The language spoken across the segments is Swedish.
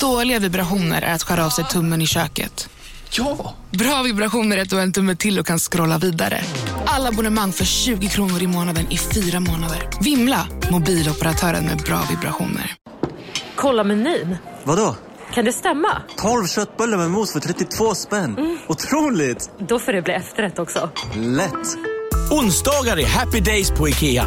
Dåliga vibrationer är att skära av sig tummen i köket. Ja! Bra vibrationer är att du har en tumme till och kan scrolla vidare. Alla abonnemang för 20 kronor i månaden i fyra månader. Vimla! Mobiloperatören med bra vibrationer. Kolla menyn. Vadå? Kan det stämma? 12 köttbullar med mos för 32 spänn. Otroligt! Då får det bli efterrätt också. Lätt! Onsdagar är happy days på IKEA.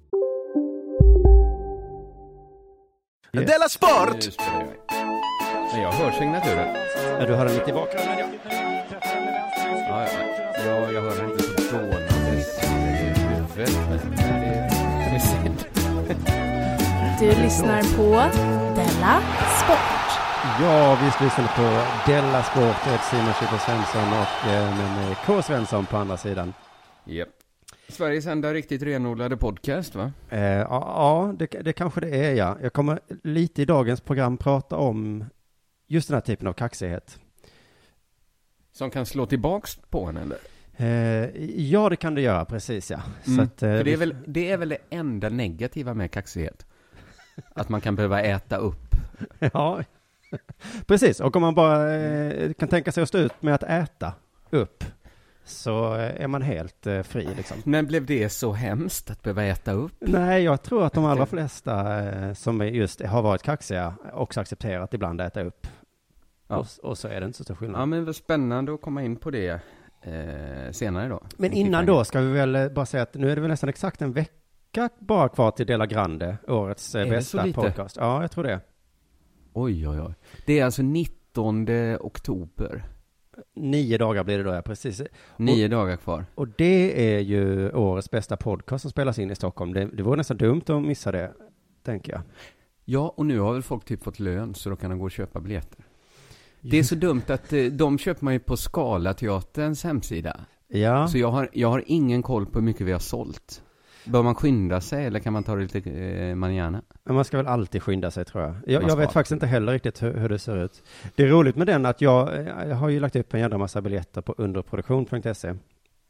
Della Sport! Men jag hör signaturen. Ja, du har den lite i bakgrunden, ja. Ja, ja, ja, jag hör den inte så dånande i huvudet. Men det, det är synd. Du lyssnar på Della Sport. Ja, vi lyssnade på Della Sport, jag heter Simon Svensson och eh, med mig K. Svensson på andra sidan. Japp. Sveriges enda riktigt renodlade podcast, va? Eh, ja, det, det kanske det är, ja. Jag kommer lite i dagens program prata om just den här typen av kaxighet. Som kan slå tillbaks på en, eller? Eh, ja, det kan det göra, precis ja. Mm. att, eh, För det är, väl, det är väl det enda negativa med kaxighet? Att man kan behöva äta upp. Ja, precis. Och om man bara eh, kan tänka sig att stå ut med att äta upp, så eh, är man helt eh, fri liksom. När blev det så hemskt att behöva äta upp? Nej, jag tror att de allra flesta eh, som just har varit kaxiga också accepterat ibland att äta upp. Ja. Och, och så är det inte så stor skillnad. Ja, men vad spännande att komma in på det eh, senare då. Men innan då ska vi väl bara säga att nu är det väl nästan exakt en vecka bara kvar till Dela Grande, årets Är bästa podcast. Ja, jag tror det. Oj, oj, oj. Det är alltså 19 oktober. Nio dagar blir det då, ja, precis. Nio dagar kvar. Och det är ju årets bästa podcast som spelas in i Stockholm. Det, det vore nästan dumt att missa det, tänker jag. Ja, och nu har väl folk typ fått lön så då kan de gå och köpa biljetter. Det är så dumt att eh, de köper man ju på Scalateaterns hemsida. Ja, Så jag har, jag har ingen koll på hur mycket vi har sålt. Bör man skynda sig eller kan man ta det lite eh, manana? men man ska väl alltid skynda sig tror jag. Jag, jag vet faktiskt inte heller riktigt hur, hur det ser ut. Det är roligt med den att jag, eh, jag har ju lagt upp en jädra massa biljetter på underproduktion.se.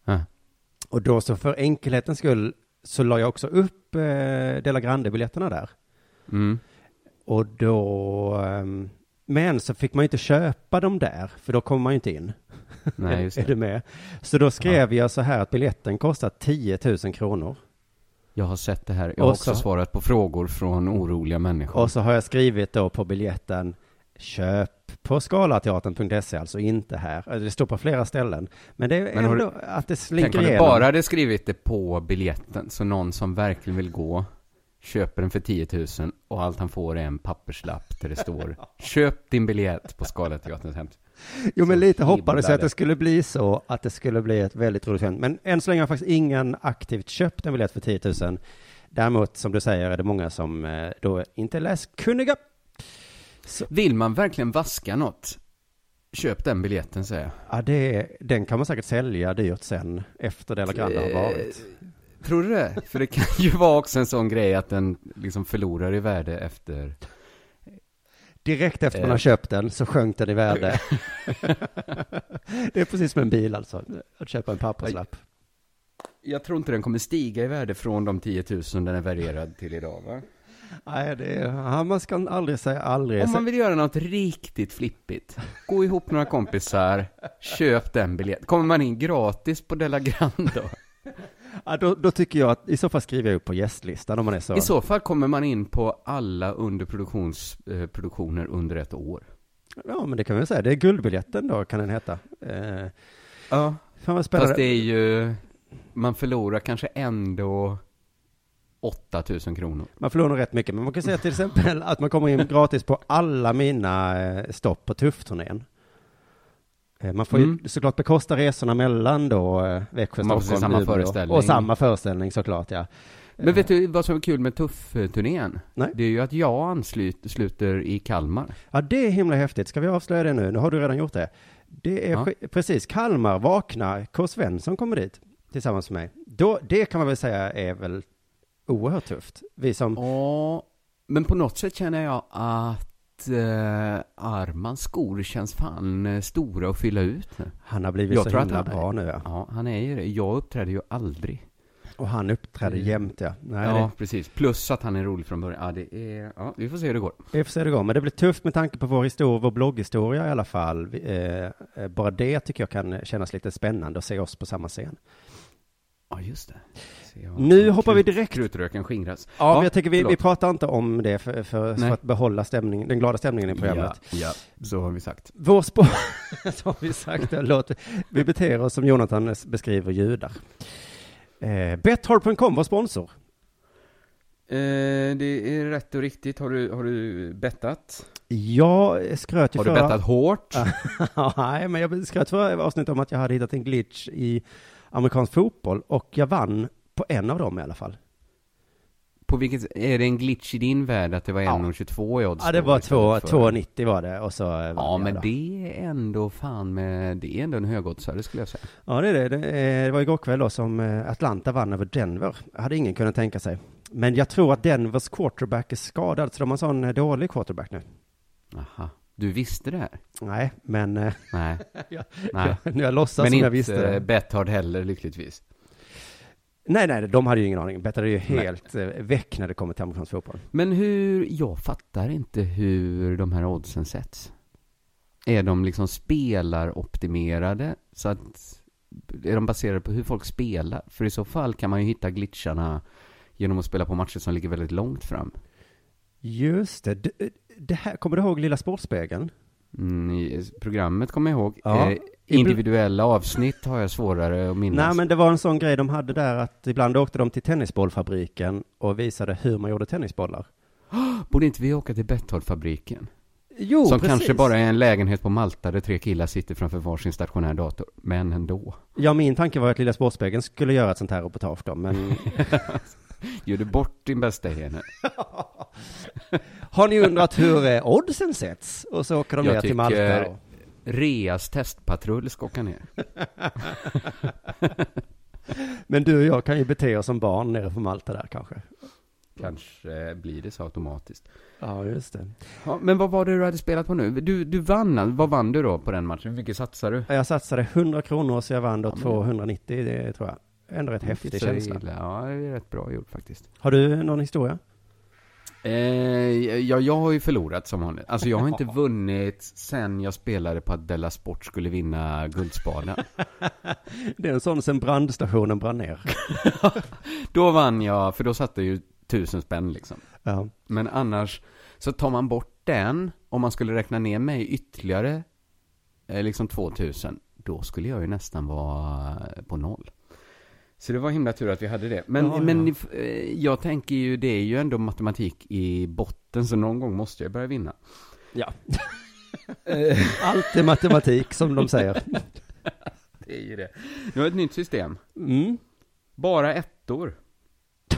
Ja. Och då så för enkelhetens skull så la jag också upp eh, Dela Grande-biljetterna där. Mm. Och då, ehm, men så fick man ju inte köpa dem där, för då kommer man ju inte in. Nej, just är det. du med? Så då skrev jag så här att biljetten kostar 10 000 kronor. Jag har sett det här. Jag har Och så- också svarat på frågor från oroliga människor. Och så har jag skrivit då på biljetten, köp på skalateatern.se, alltså inte här. Det står på flera ställen. Men det är Men ändå att det Tänk slinker om du igenom. bara hade skrivit det på biljetten, så någon som verkligen vill gå köper den för 10 000 och allt han får är en papperslapp där det står Köp din biljett på Scalateaterns hemsida. Jo, men Så lite hoppades jag att det skulle bli så, att det skulle bli ett väldigt roligt skämt. Men än så länge har faktiskt ingen aktivt köpt en biljett för 10 000. Däremot, som du säger, är det många som eh, då inte är läskunniga. Vill man verkligen vaska något? Köp den biljetten säger jag. Ja, det, den kan man säkert sälja dyrt sen, efter Della Grande har varit. Tror du det? För det kan ju vara också en sån grej att den liksom förlorar i värde efter... Direkt efter man Eh. har köpt den så sjönk den i värde. det är precis som en bil alltså, att köpa en papperslapp. Jag tror inte den kommer stiga i värde från de 10 000 den är värderad till idag va? Nej, det är, man ska aldrig säga aldrig. Om man vill göra något riktigt flippigt, gå ihop några kompisar, köp den biljett. Kommer man in gratis på Della Grand då? Ja, då, då tycker jag att i så fall skriver jag upp på gästlistan om man är så. I så fall kommer man in på alla underproduktionsproduktioner eh, under ett år. Ja, men det kan vi säga. Det är guldbiljetten då, kan den heta. Eh, Ja. fan vad spännande. Fast det är ju, man förlorar kanske ändå 8000 kronor. Man förlorar nog rätt mycket, men man kan säga till exempel att man kommer in gratis på alla mina eh, stopp på tuffturnén. Eh, Man får Mm. ju såklart bekosta resorna mellan då eh, Växjö, Man Stockholm, samma föreställning. och samma föreställning såklart ja. Men vet du vad som är kul med Tuff-turnén? Det är ju att jag ansluter i Kalmar. Ja, det är himla häftigt. Ska vi avslöja det nu? Nu har du redan gjort det. Det är Ja. pre- precis, Kalmar, vakna, K. Svensson kommer dit tillsammans med mig. Då, det kan man väl säga är väl oerhört tufft. Vi som, Ja, men på något sätt känner jag att eh, Armans skor känns fan eh, stora att fylla ut han har blivit Jag så tror att himla han- bra nu ja. Ja, han är ju det. Jag uppträder ju aldrig. Och han uppträder Mm. jämt ja. Nej, ja, precis. Plus att han är rolig från början. Ja, det är... Ja, vi får se hur det går. det, vi får se hur det går. Men det blir tufft med tanke på vår historia, vår blogghistoria i alla fall. Eh, eh, bara det tycker jag kan kännas lite spännande att se oss på samma scen. Ja, just det. Nu hoppar vi direkt- Krutröken skingras. Ja, men jag tycker vi, vi pratar inte om det för, för, för att behålla stämningen, den glada stämningen i programmet. Ja, ja, så har vi sagt. Vår spår, så har vi sagt, låt, vi beter oss som Jonathan beskriver judar. Eh, Betthard.com, vår sponsor. Eh, det är rätt och riktigt. Har du, har du bettat? Jag skröt ju Har du förra... bettat hårt? Ja, Nej, men jag skröt förra avsnittet om att jag hade hittat en glitch i amerikansk fotboll och jag vann på en av dem i alla fall. På vilket, är det en glitch i din värld att det var Ja. 1,22 i odds? Ja, det var istället två- för- 2,90 var det och så eh, Ja, jag men då. det är ändå fan med, det är ändå en högoddsare skulle jag säga. Ja, det är det. Det, var igår kväll då som eh, Atlanta vann över Denver. hade ingen kunnat tänka sig. Men jag tror att Denvers quarterback är skadad, så de har en sån eh, dålig quarterback nu. Aha. Du visste det här? Nej, men Nej. Ja, Nej. nu jag låtsas Men som inte jag visste det. Betthard heller lyckligtvis. Nej, nej, de hade ju ingen aning. Bettade ju Nej. helt eh, väck när det kommer till amerikansk fotboll. Men hur, jag fattar inte hur de här oddsen sätts. Är de liksom spelaroptimerade? Så att, är de baserade på hur folk spelar? För i så fall kan man ju hitta glitcharna genom att spela på matcher som ligger väldigt långt fram. Just det. det. Det här, kommer du ihåg Lilla Sportspegeln? Mm, programmet kommer jag ihåg. Ja. Eh, individuella avsnitt har jag svårare att minnas. Nej, men det var en sån grej de hade där att ibland åkte de till tennisbollfabriken och visade hur man gjorde tennisbollar. Borde inte vi åka till Betthard-fabriken? Jo, som precis. kanske bara är en lägenhet på Malta där tre killar sitter framför varsin stationär dator. Men ändå. Ja, min tanke var att Lilla Sportspegeln skulle göra ett sånt här reportage då, men Gör du bort din bästa hene? har ni undrat hur oddsen sätts? Och så åker de Jag ner till Malta. Och... Reas testpatrull ska åka ner. Men du och jag kan ju bete oss som barn nere på Malta där kanske. Kanske blir det så automatiskt. Ja, just det. Ja, men vad var det du hade spelat på nu? Du, du vann, vad vann du då på den matchen? Hur mycket satsade du? Jag satsade 100 kronor så jag vann då Ja, men- 290, det tror jag. Ändå rätt häftig känsla. Ja, det är rätt bra gjort faktiskt. Har du någon historia? Eh, ja, jag har ju förlorat som vanligt. Alltså jag har inte vunnit sen jag spelade på att Della Sport skulle vinna Guldspaden. Det är en sån sen brandstationen brann ner. Då vann jag, för då satte ju tusen spänn liksom. Ja. Men annars, så tar man bort den, om man skulle räkna ner mig ytterligare, eh, liksom 2000, då skulle jag ju nästan vara på noll. Så det var himla tur att vi hade det. Men, Ja, ja. men eh, jag tänker ju, det är ju ändå matematik i botten, så någon gång måste jag börja vinna. ja. Allt är matematik som de säger. Det är ju det. Nu har ett nytt system. Mm. Bara ettor.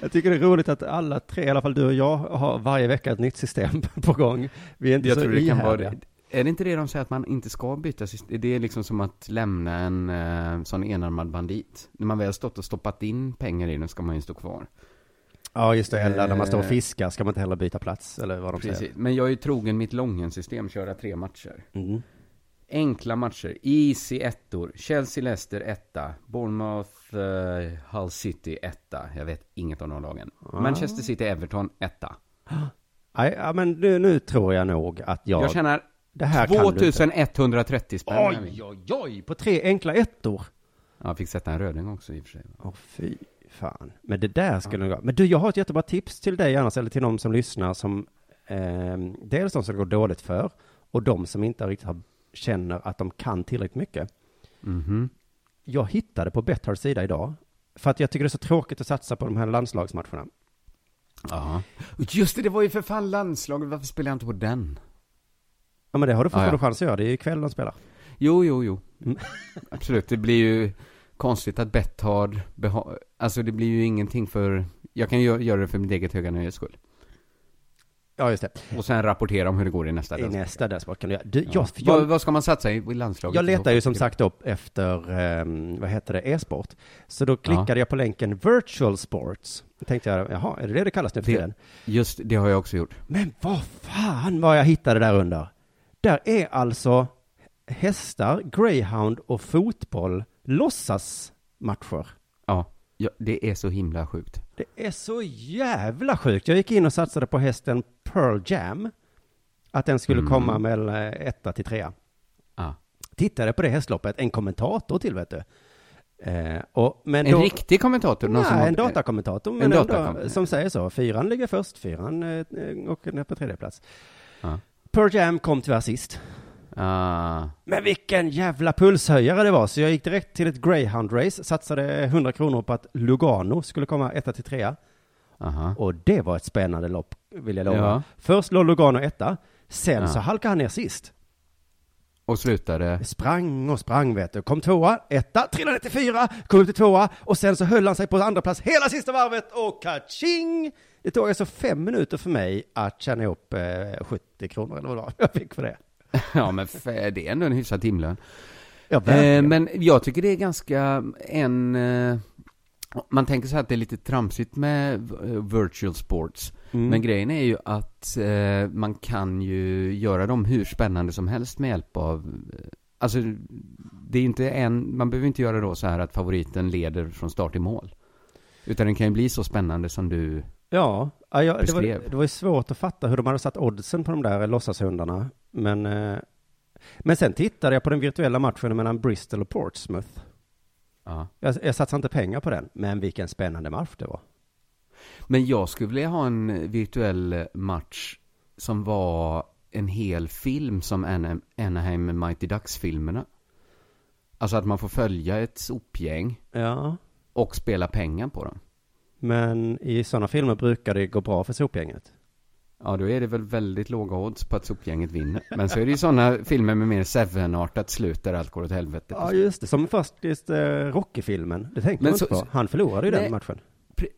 Jag tycker det är roligt att alla tre, i alla fall du och jag, har varje vecka ett nytt system på gång. Vi är inte Jag så tror det kan vara det. Är det inte det de säger att man inte ska byta system? Det är liksom som att lämna en eh, sån enarmad bandit. När man väl stått och stoppat in pengar i den ska man ju stå kvar. Ja, just det. Eller när man står och Eh. fiskar ska man inte heller byta plats, eller vad de Precis. säger. Men jag är ju trogen mitt Lången-system, köra tre matcher. Mm. Enkla matcher. Easy ettor. Chelsea-Leicester etta. Bournemouth uh, Hull City etta. Jag vet inget om de lagen. Ah. Manchester City-Everton etta. Ja, men nu, nu tror jag nog att jag... Jag tjänar det här kan du inte. 2130 spänn. Oj, oj, oj, på tre enkla ettor. Ja, jag fick sätta en röding också i och för sig. Åh, fy fan. Men det där skulle nog gå. Men du, jag har ett jättebra tips till dig annars, eller till någon som lyssnar som eh, dels de som det går dåligt för och de som inte riktigt har, känner att de kan tillräckligt mycket. Mhm. Jag hittade på Bethards sida idag, för att jag tycker det är så tråkigt att satsa på de här landslagsmatcherna. Ja. Just det, det var ju för fan landslaget. Varför spelar jag inte på den? Ja, men det har du Ah, ja. fortfarande chans att göra. Det är ju ikväll de spelar. Jo, jo, jo. Mm. Absolut, det blir ju konstigt att Betthard, alltså det blir ju ingenting för, jag kan ju göra det för mitt eget höga nöjes skull. Ja, just det. Och sen rapportera om hur det går i nästa I del. nästa Dashboard kan du göra. Du, Ja. jag, vad, jag, vad ska man satsa i, i landslaget? jag letar ju som sagt upp efter, ehm, vad heter det, e-sport. Så då klickade jag på länken virtual sports. Då tänkte jag, jaha, är det det det kallas nu för Det- tiden? Just det har jag också gjort. Men vad fan vad jag hittade där under. Där är alltså hästar, greyhound och fotboll låtsasmatcher. Ja, ja, det är så himla sjukt. Det är så jävla sjukt. Jag gick in och satsade på hästen Pearl Jam. Att den skulle Mm. komma mellan eh, etta till trea. Ja. Tittade på det hästloppet, en kommentator till vet du. Eh, och, En då, riktig kommentator? Nej, har- en datakommentator, men En datakommentator. som säger så. Fyran ligger först, fyran eh, ner på tredje plats. Ja. Pearl Jam kom tyvärr sist. Ah, Men vilken jävla pulshöjare det var, så jag gick direkt till ett greyhound-race, satsade 100 kronor på att Lugano skulle komma etta till trea. aha. Och det var ett spännande lopp, vill jag lova. Ja. Först låg Lugano etta, sen Ja. så halkade han ner sist. Och slutade? Sprang och sprang vet du. Kom tvåa, etta, trillade ner till fyra, kom upp till tvåa och sen så höll han sig på andra plats hela sista varvet och kaching! Det tog alltså fem minuter för mig att tjäna ihop eh, 70 kronor eller vad jag fick för det. Ja, men det är ändå en hyfsad timlön. Ja, Eh, men jag tycker det är ganska en... Eh, man tänker så här att det är lite tramsigt med eh, virtual sports. Mm. Men grejen är ju att eh, man kan ju göra dem hur spännande som helst med hjälp av... Eh, alltså, det är inte en... Man behöver inte göra då så här att favoriten leder från start till mål. Utan den kan ju bli så spännande som du... Ja, ja jag, det, var, det var ju svårt att fatta hur de hade satt oddsen på de där låtsashundarna. Men, eh, men sen tittade jag på den virtuella matchen mellan Bristol och Portsmouth. Ja. Jag, jag satsade inte pengar på den, men vilken spännande match det var. Men jag skulle vilja ha en virtuell match som var en hel film som Ana- Anaheim Mighty Ducks-filmerna. Alltså att man får följa ett sopgäng Ja, och spela pengar på dem. Men i sådana filmer brukar det gå bra för sopgänget. Ja, då är det väl väldigt låga odds på att sopgänget vinner. Men så är det ju sådana filmer med mer Seven-artat slut där allt går åt helvete. Ja, just det. Som faktiskt eh, Rocky-filmen. Det tänkte Men man inte så- på. Han förlorade ju Nej. den matchen.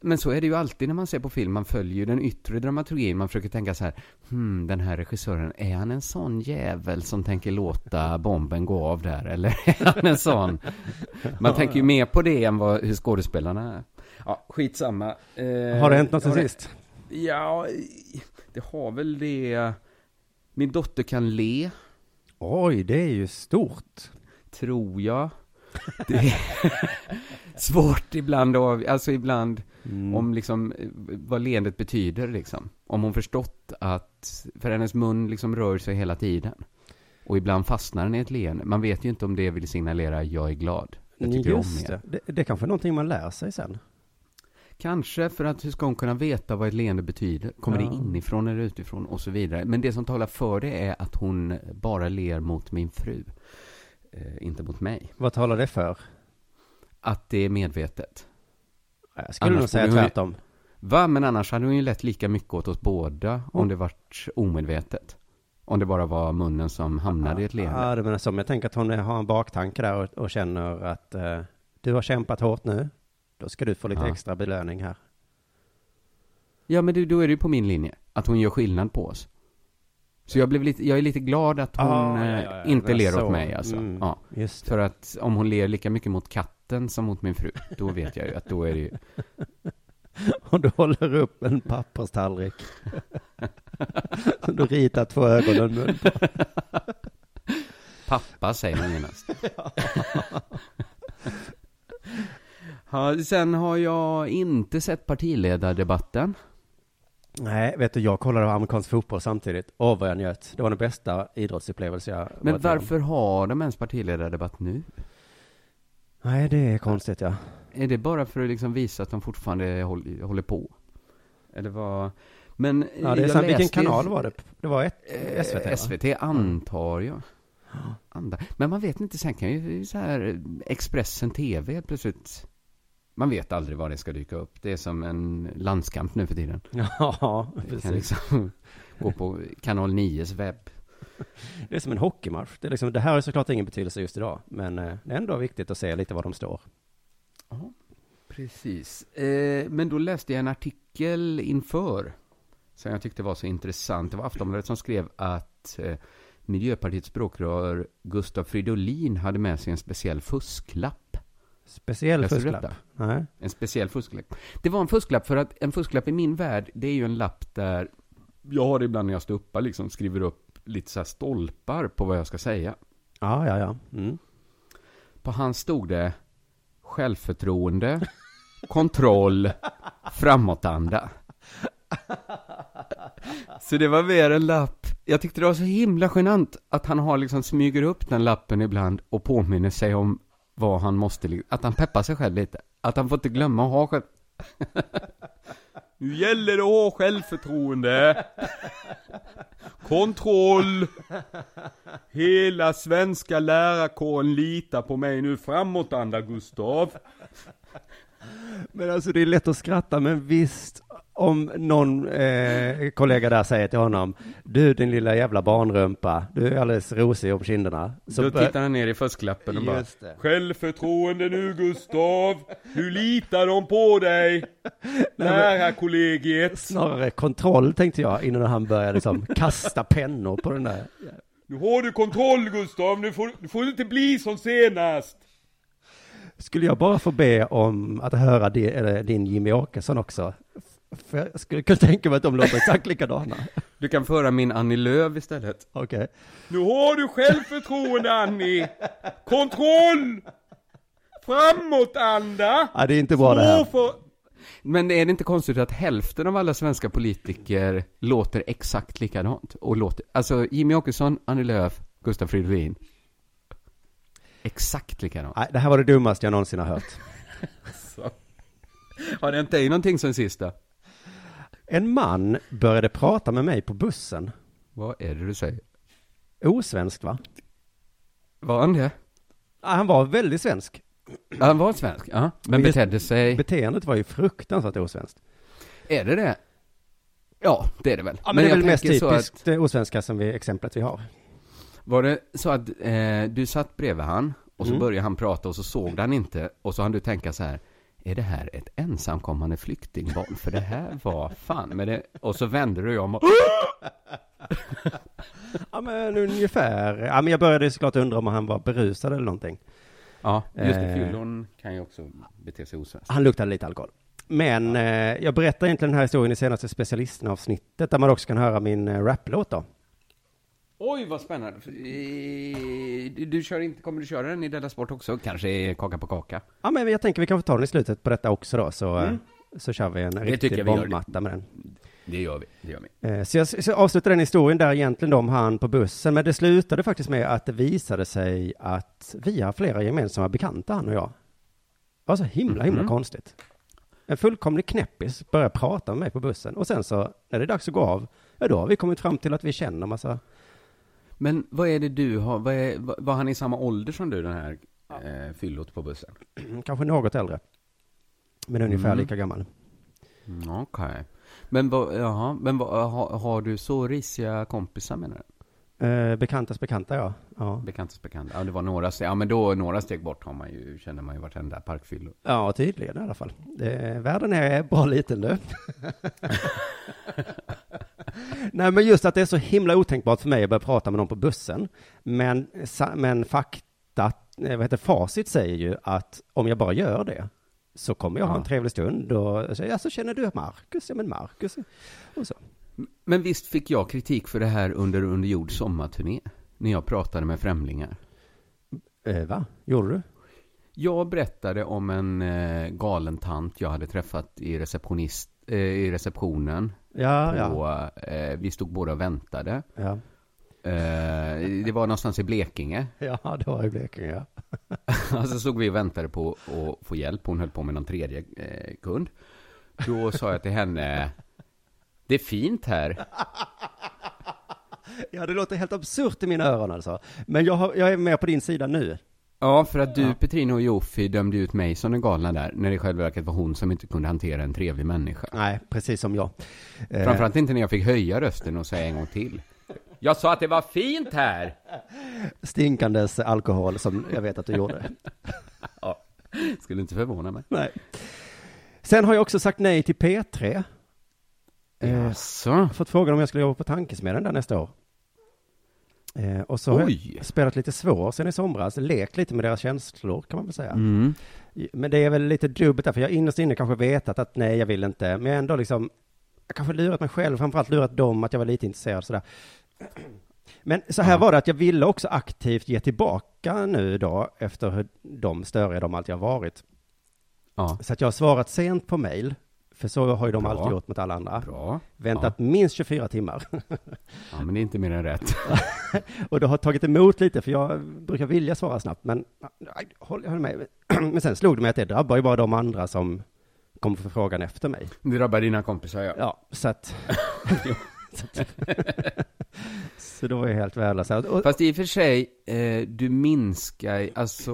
Men så är det ju alltid när man ser på film. Man följer ju den yttre dramaturgin. Man försöker tänka så här. Hmm, den här regissören, är han en sån jävel som tänker låta bomben gå av där? Eller är han en sån? Man tänker ju mer på det än vad, hur skådespelarna är. Ja, skitsamma. Eh, Har det hänt något sen det- sist? Ja, det har väl det. Min dotter kan le, Oj, det är ju stort. tror jag. Det är svårt ibland, av, alltså ibland Mm. om liksom eh, vad leendet betyder liksom. Om hon förstått att, för hennes mun liksom rör sig hela tiden. Och ibland fastnar den i ett leende. Man vet ju inte om det vill signalera jag är glad. Jag tycker Just om er. det. det. Det är kanske är någonting man lär sig sen. Kanske för att hur ska hon kunna veta vad ett leende betyder? Kommer Ja. det inifrån eller utifrån och så vidare. Men det som talar för det är att hon bara ler mot min fru. Eh, inte mot mig. Vad talar det för? Att det är medvetet. Jag skulle Annars nog säga ju- tvärtom. Va? Men annars hade hon ju lett lika mycket åt oss båda om det vart omedvetet. Om det bara var munnen som hamnade i ett leende. Ja, det menar som. Jag tänker att hon har en baktanke där och, och känner att eh, du har kämpat hårt nu. Då ska du få lite Ja. extra belöning här. Ja, men du, då är det ju på min linje. Att hon gör skillnad på oss. Så jag, blev lite, jag är lite glad att hon Ah, ja, eh, ja, inte ler så. åt mig alltså. Mm, Ja. För att om hon ler lika mycket mot katten som mot min fru, då vet jag ju att då är det ju... Och du håller upp en papperstallrik. du ritar två ögon och en mun på. Pappa säger man genast. Ja, sen har jag inte sett partiledardebatten. Nej, vet du, jag kollade på amerikansk fotboll samtidigt. Åh, vad jag njöt. Det var den bästa idrottsupplevelse jag Men om. varför har de ens partiledardebatt nu? Nej, det är konstigt, ja. Är det bara för att liksom visa att de fortfarande håller, på? Eller vad? Men Ja, det är sant. Vilken kanal var det? Det var ett Eh, SVT, va? SVT antar jag. Anda. Men man vet inte, sen kan ju så här Expressen TV plötsligt. Man vet aldrig var det ska dyka upp. Det är som en landskamp nu för tiden. Ja, Det kan precis. liksom gå på kanal 9s webb. Det är som en hockeymatch. Det, är liksom, det här har såklart ingen betydelse just idag, men eh, det är ändå viktigt att se lite var de står. Precis. Eh, men då läste jag en artikel inför som jag tyckte var så intressant. Det var Aftonbladet som skrev att eh, Miljöpartiets språkrör Gustav Fridolin hade med sig en speciell fusklapp. Speciell fusklapp? Nej. En speciell fusklapp. Det var en fusklapp för att en fusklapp i min värld, det är ju en lapp där jag har det ibland när jag står uppe, liksom skriver upp lite så stolpar på vad jag ska säga. Ja, ja, ja. Mm. På hans stod det självförtroende, kontroll, framåtanda. Så det var mer en lapp. Jag tyckte det var så himla genant att han har liksom smyger upp den lappen ibland och påminner sig om vad han måste, att han peppar sig själv lite. Att han får inte glömma att ha själv... Nu gäller det att ha självförtroende. Kontroll. Hela svenska lärarkåren litar på mig nu. Framåtanda, Gustav. Men alltså det är lätt att skratta, men visst, om någon eh, kollega där säger till honom, du din lilla jävla barnrumpa, du är alldeles rosig om kinderna. Så Då tittar han ner i fusklappen och bara det. Självförtroende nu Gustav, nu litar de på dig, lärarkollegiet. Snarare kontroll tänkte jag innan han började liksom kasta pennor på den där. Nu har du kontroll Gustav, nu får, nu får det inte bli som senast. Skulle jag bara få be om att höra din, din Jimmy Åkesson också? För jag skulle kunna tänka mig att de låter exakt likadana. Du kan föra min Annie Lööf istället. Okej. Nu har du självförtroende Annie, kontroll, framåtanda. Ja, det är inte bra det här. För... Men är det inte konstigt att hälften av alla svenska politiker låter exakt likadant? Och låter, alltså Jimmy Åkesson, Annie Lööf, Gustaf Fridolin. Exakt likadant. Nej, det här var det dummaste jag någonsin har hört. Har det inte är någonting sen sista? En man började prata med mig på bussen. Vad är det du säger? Osvenskt va? Var han det? Ja, Han var väldigt svensk. Han var svensk, ja. Men Visst- betedde sig... Beteendet var ju fruktansvärt osvenskt. Är det det? Ja, det är det väl. Ja, men, det är väl mest typiskt att- osvenska som vi, exemplet vi har. Var det så att eh, du satt bredvid han och så Mm. började han prata och så såg han inte och så hann du tänka så här är det här ett ensamkommande flyktingbarn? För det här var fan med det. Och så vände du dig om och... Ja men ungefär. Ja men jag började såklart undra om han var berusad eller någonting. Ja, just det. Eh. Fyllon kan ju också bete sig osvenskt. Han luktade lite alkohol. Men eh, jag berättar egentligen den här historien i senaste specialistenavsnittet där man också kan höra min eh, raplåt då. Oj, vad spännande. Eh, Du, kör inte, kommer du köra den i Della Sport också? Kanske kaka på kaka? Ja men jag tänker vi kan få ta den i slutet på detta också då så, eh, så kör vi en tycker riktig jag vi gör det. bombmatta med den. Det gör vi, det gör vi. Eh, Så jag, så avslutar den historien där egentligen om han på bussen, men det slutade faktiskt med att det visade sig att vi har flera gemensamma bekanta, han och jag. Det var så himla, himla Mhm. konstigt. En fullkomlig knäppis börjar prata med mig på bussen och sen så, när det är dags att gå av, ja då har vi kommit fram till att vi känner massa, Men vad är det du har, vad är, var han i samma ålder som du den här eh, fyllot på bussen? kanske något äldre, men ungefär Mm. lika gammal. Mm, Okej. Men, vad, jaha, men vad, har, har du så risiga kompisar menar du? Eh, bekantas bekanta, ja. ja. Bekantas bekanta? Ja, det var några steg, ja men då några steg bort har man ju, känner man ju vartenda parkfyllo. Ja, tydligen i alla fall. Det, världen är bra liten du. Nej, men just att det är så himla otänkbart för mig att börja prata med någon på bussen. Men, men fakta, eh, vad heter facit säger ju att om jag bara gör det så kommer jag ha en trevlig stund och säger, ja, så känner du Marcus? Ja, men Marcus. Och så. Men visst fick jag kritik för det här under Under jord sommarturné? När jag pratade med främlingar. Eh, va? Gjorde du? Jag berättade om en eh, galen tant jag hade träffat i, receptionist, eh, i receptionen. Ja, ja. på, eh, vi stod båda och väntade. Ja, Eh, det var någonstans i Blekinge. ja det var i Blekinge, ja. Alltså stod vi och väntade på att få hjälp. Hon höll på med någon tredje eh, kund. Då sa jag till henne, det är fint här. Ja, det låter helt absurt i mina öron alltså. Men jag, har, jag är med på din sida nu. Ja, för att du, Petrina och Jofi dömde ut mig som den galna där, när det i själva verket var hon som inte kunde hantera en trevlig människa. Nej, precis som jag. Eh, Framförallt inte när jag fick höja rösten och säga en gång till. Jag sa att det var fint här! stinkandes alkohol som jag vet att du gjorde. Skulle inte förvåna mig. Nej. Sen har jag också sagt nej till P3. Eh, Jaså? Har fått frågan om jag skulle jobba på Tankesmedjan där nästa år. Eh, och så har Oj. jag spelat lite svår sen i somras, lekt lite med deras känslor kan man väl säga. Mm. Men det är väl lite dubbelt där, för jag har innerst inne kanske vetat att nej, jag vill inte, men jag har ändå liksom, jag kanske lurat mig själv, framförallt lurat dem att jag var lite intresserad sådär. Men så här var det att jag ville också aktivt ge tillbaka nu då, efter hur de störiga de alltid har varit. Ja, Så att jag har svarat sent på mail, för så har ju de Bra. alltid gjort mot alla andra. bra. Väntat minst 24 timmar. Ja, men det är inte mer än rätt. Och det har tagit emot lite, för jag brukar vilja svara snabbt, men aj, håll, håller med. Men sen slog det mig att det drabbar ju bara de andra som kommer få frågan efter mig. Det drabbar dina kompisar, ja. Ja, så att... så, att så då var jag helt värdelös. Fast i och för sig, eh, du minskar, alltså...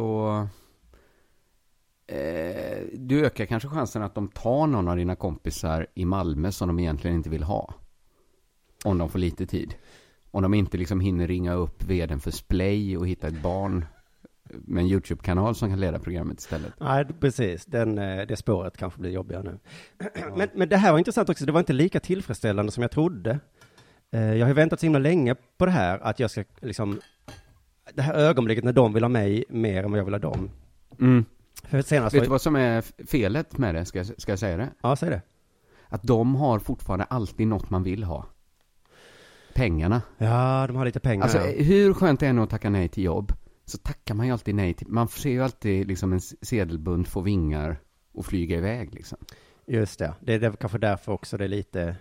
Eh, du ökar kanske chansen att de tar någon av dina kompisar i Malmö som de egentligen inte vill ha. Om de får lite tid. Om de inte liksom hinner ringa upp vdn för Splay och hitta ett barn med en YouTube-kanal som kan leda programmet istället. nej, precis. Den, eh, det spåret kanske blir jobbigare nu. Men, men det här var intressant också. Det var inte lika tillfredsställande som jag trodde. Eh, Jag har väntat så himla länge på det här, att jag ska liksom... Det här ögonblicket när de vill ha mig mer än vad jag vill ha dem. Mm. För senast Vet du vad som är felet med det? Ska jag, ska jag säga det? Ja, säg det. Att de har fortfarande alltid något man vill ha. Pengarna. Ja, de har lite pengar. Alltså ja. hur skönt det är att tacka nej till jobb, så tackar man ju alltid nej till, man ser ju alltid liksom en sedelbunt få vingar och flyga iväg liksom. Just det. Det är kanske därför också det är lite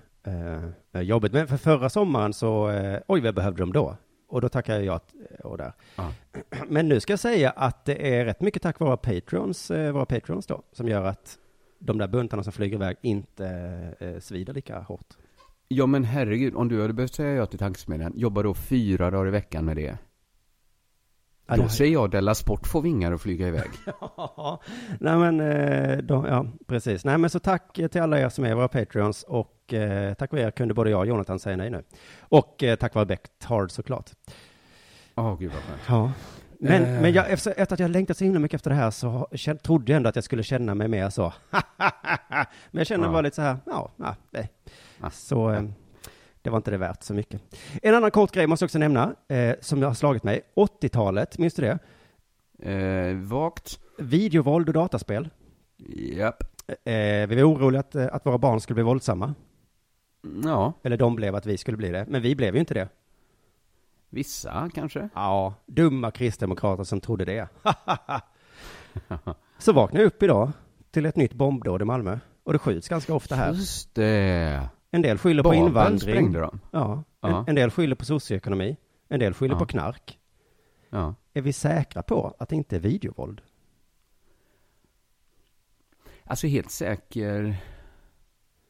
eh, jobbigt. Men för förra sommaren så, eh, oj vad behövde de då? Och då tackade jag ja och där. Ja. Men nu ska jag säga att det är rätt mycket tack vare Patreons, eh, våra Patreons då, som gör att de där buntarna som flyger iväg inte eh, svider lika hårt. Ja men herregud, om du hade behövt säga ja till tankesmedjan, jobba då fyra dagar i veckan med det. Ja, Då det- säger jag Della Sport får vingar och flyga iväg. Ja, nej men, eh, då, ja, precis. Nej men så tack eh, till alla er som är våra Patreons och eh, tack vare er kunde både jag och Jonathan säga nej nu. Och eh, tack vare Becktard såklart. Åh gud vad skönt. Ja. Men, Eh. men jag, efter, efter att jag längtat så himla mycket efter det här så känn, trodde jag ändå att jag skulle känna mig mer så. men jag känner Ja. bara lite så här, ja, ja nej. Ah. Så eh, det var inte det värt så mycket. En annan kort grej måste jag också nämna, eh, som jag har slagit mig. 80-talet, minns du det? Eh, vagt. Videovåld och dataspel. Japp. Eh, vi var oroliga att, eh, att våra barn skulle bli våldsamma. Ja, Eller de blev att vi skulle bli det. Men vi blev ju inte det. vissa kanske. Ja, dumma kristdemokrater som trodde det. Så vaknade jag upp idag till ett nytt bombdåd i Malmö. Och det skjuts ganska ofta här. Just det. En del skyller på Babel invandring. sprängde de. Ja. En, en del skyller på socioekonomi. En del skyller Ja. på knark. Ja. Är vi säkra på att det inte är videovåld? Alltså helt säker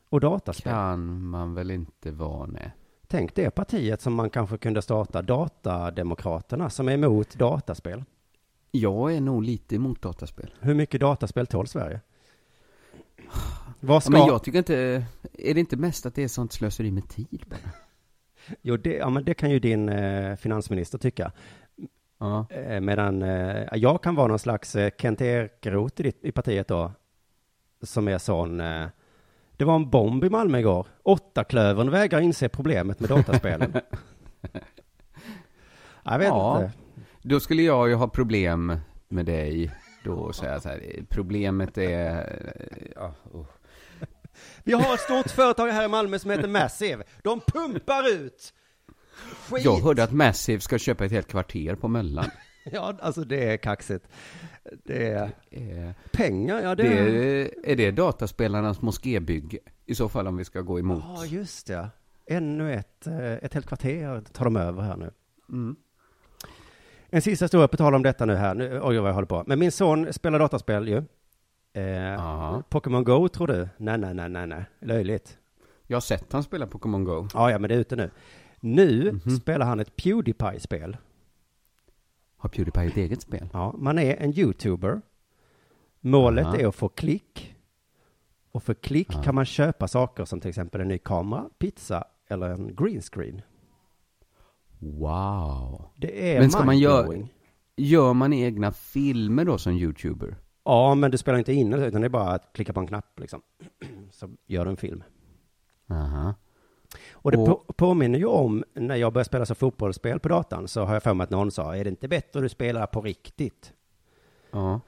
Och dataspel? kan man väl inte vara, nej. Tänk det partiet som man kanske kunde starta, Datademokraterna, som är emot dataspel. Jag är nog lite emot dataspel. Hur mycket dataspel tål Sverige? Vad Ja, ska... men jag tycker inte, är det inte mest att det är sånt slöseri med tid bara? Jo, det, ja, men det kan ju din eh, finansminister tycka. Ja. Eh, medan eh, jag kan vara någon slags eh, Kent Ekeroth i, i partiet då. Som är sån. Eh, det var en bomb i Malmö igår. Åttaklövern vägrar inse problemet med dataspelen. jag vet Ja. inte. Då skulle jag ju ha problem med dig då och säga så här, problemet är, ja, oh. Vi har ett stort företag här i Malmö som heter Massive. De pumpar ut skit. Jag hörde att Massive ska köpa ett helt kvarter på Möllan. Ja, alltså det är kaxigt. Det är pengar, ja det, Det är... är, det dataspelarnas moskébygge? I så fall om vi ska gå emot. Ja, just det. Ännu ett, eh, ett helt kvarter tar de över här nu. Mm. En sista historia på tal om detta nu här. Nu, oj, vad jag håller på. Men min son spelar dataspel ju. Eh. Pokémon Go tror du? Nej, nej, nej, nej, nej. Löjligt. Jag har sett han spela Pokémon Go. Ja, ja, men det är ute nu. Nu Mhm. spelar han ett Pewdiepie-spel. Har Pewdiepie ett eget spel? Ja, man är en YouTuber. Målet Aha. är att få klick. Och för klick Ja. kan man köpa saker som till exempel en ny kamera, pizza eller en green screen. Wow. Det är Men ska man göra-. Gör man egna filmer då som YouTuber? Ja, men du spelar inte in utan det är bara att klicka på en knapp liksom. Så gör du en film. Aha. Och det på, påminner ju om när jag började spela så fotbollsspel på datan så har jag för mig att någon sa, är det inte bättre att du spelar på riktigt? Ja.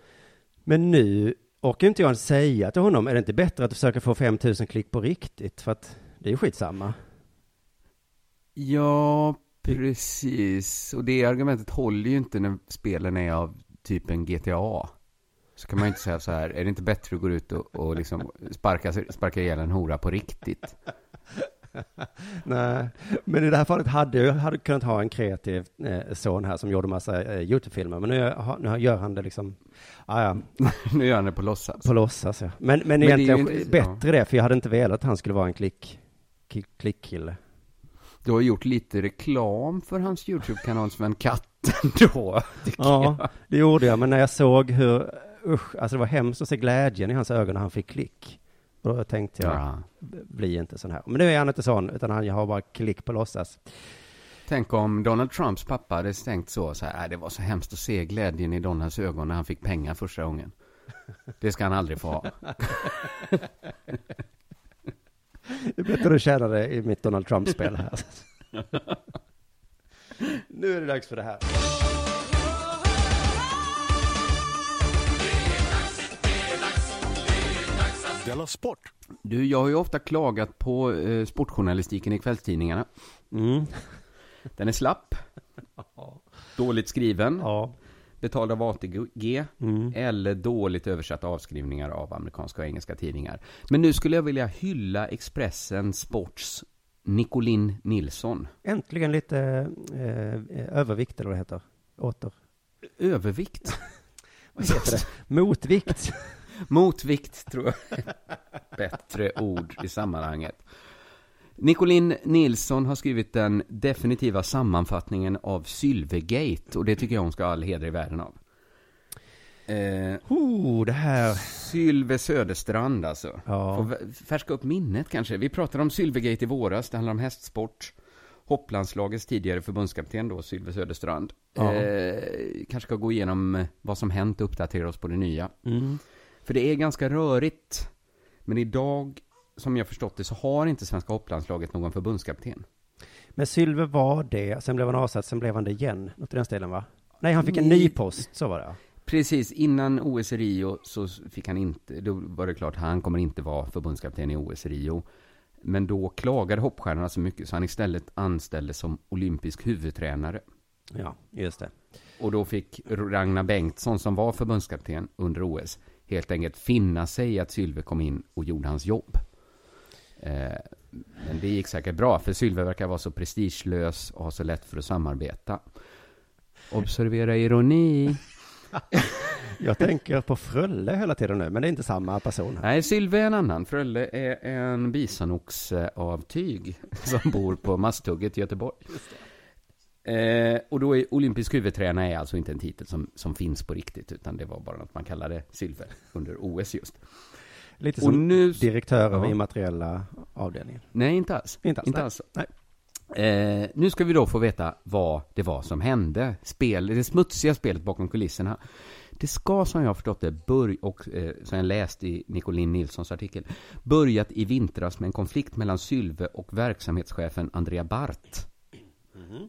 Men nu orkar inte jag säga till honom, är det inte bättre att du försöker få 5000 klick på riktigt? För att det är ju skitsamma. Ja, precis. Och det argumentet håller ju inte när spelen är av typen GTA. Så kan man ju inte säga så här, är det inte bättre att gå ut och, och liksom sparka, sparka ihjäl en hora på riktigt? Nej, men i det här fallet hade jag hade kunnat ha en kreativ eh, son här som gjorde massa eh, YouTube-filmer. Men nu, har- nu gör han det liksom, ah, ja, nu gör han det på låtsas. på låtsas. Ja. Men, men, det är ju egentligen inte- bättre det, för jag hade inte velat att han skulle vara en klick, klick, klickkille. Du har gjort lite reklam för hans YouTube-kanal som en katt då. Ja, jag. det gjorde jag, men när jag såg hur, usch, alltså det var hemskt att se glädjen i hans ögon när han fick klick. Och då tänkte jag, Ja. bli inte sån här. Men nu är han inte sån, utan han har bara klick på låtsas. Tänk om Donald Trumps pappa hade tänkt så, så här, "Äh, det var så hemskt att se glädjen i Donalds ögon när han fick pengar första gången. Det ska han aldrig få ha. Det är bättre att tjäna det i mitt Donald Trump-spel här. nu är det dags för det här. Della Sport! Du, jag har ju ofta klagat på eh, sportjournalistiken i kvällstidningarna. Mm. Den är slapp, dåligt skriven, Ja. betald av ATG Mm. eller dåligt översatta avskrivningar av amerikanska och engelska tidningar. Men nu skulle jag vilja hylla Expressen Sports Nicolin Nilsson. Äntligen lite eh, övervikt, eller vad det heter. Åter. Övervikt? Vad heter det? Motvikt. Motvikt tror jag bättre ord i sammanhanget. Nicolin Nilsson har skrivit den definitiva sammanfattningen av Sylvegate och det tycker jag hon ska ha all heder i världen av. Eh, Oh, det här. Sylve Söderstrand alltså. Ja. Får färska upp minnet kanske. Vi pratade om Sylvegate i våras, det handlar om hästsport. Hopplandslagets tidigare förbundskapten då, Sylve Söderstrand. Ja. Eh, kanske ska gå igenom vad som hänt och uppdatera oss på det nya. Mm. För det är ganska rörigt. Men idag, som jag förstått det, så har inte svenska hopplandslaget någon förbundskapten. Men Sylve var det, sen blev han avsatt, sen blev han det igen. Något i den stilen va? Nej, han fick en ny post, så var det. Precis, innan OS i Rio så fick han inte, då var det klart, han kommer inte vara förbundskapten i OS i Rio. Men då klagade hoppstjärnorna så mycket så han istället anställdes som olympisk huvudtränare. Ja, just det. Och då fick Ragnar Bengtsson, som var förbundskapten under OS, helt enkelt finna sig i att Sylve kom in och gjorde hans jobb. Eh, men det gick säkert bra, för Sylve verkar vara så prestigelös och ha så lätt för att samarbeta. Observera ironi. Jag tänker på Frölle hela tiden nu, men det är inte samma person. Nej, Sylve är en annan. Frölle är en bisanox eh, av tyg som bor på Masthugget i Göteborg. Eh, och då är olympisk huvudtränare är alltså inte en titel som, som finns på riktigt, utan det var bara något man kallade Sylve under OS just. Lite Och som nu- direktör Ja. immateriella avdelningen. Nej, inte alls. Inte alls, nej. alls. Nej. Eh, nu ska vi då få veta vad det var som hände. Spel, det smutsiga spelet bakom kulisserna. Det ska, som jag har förstått det, börja, och eh, som jag läst i Nicolin Nilssons artikel, börjat i vintras med en konflikt mellan Sylve och verksamhetschefen Andrea Bart.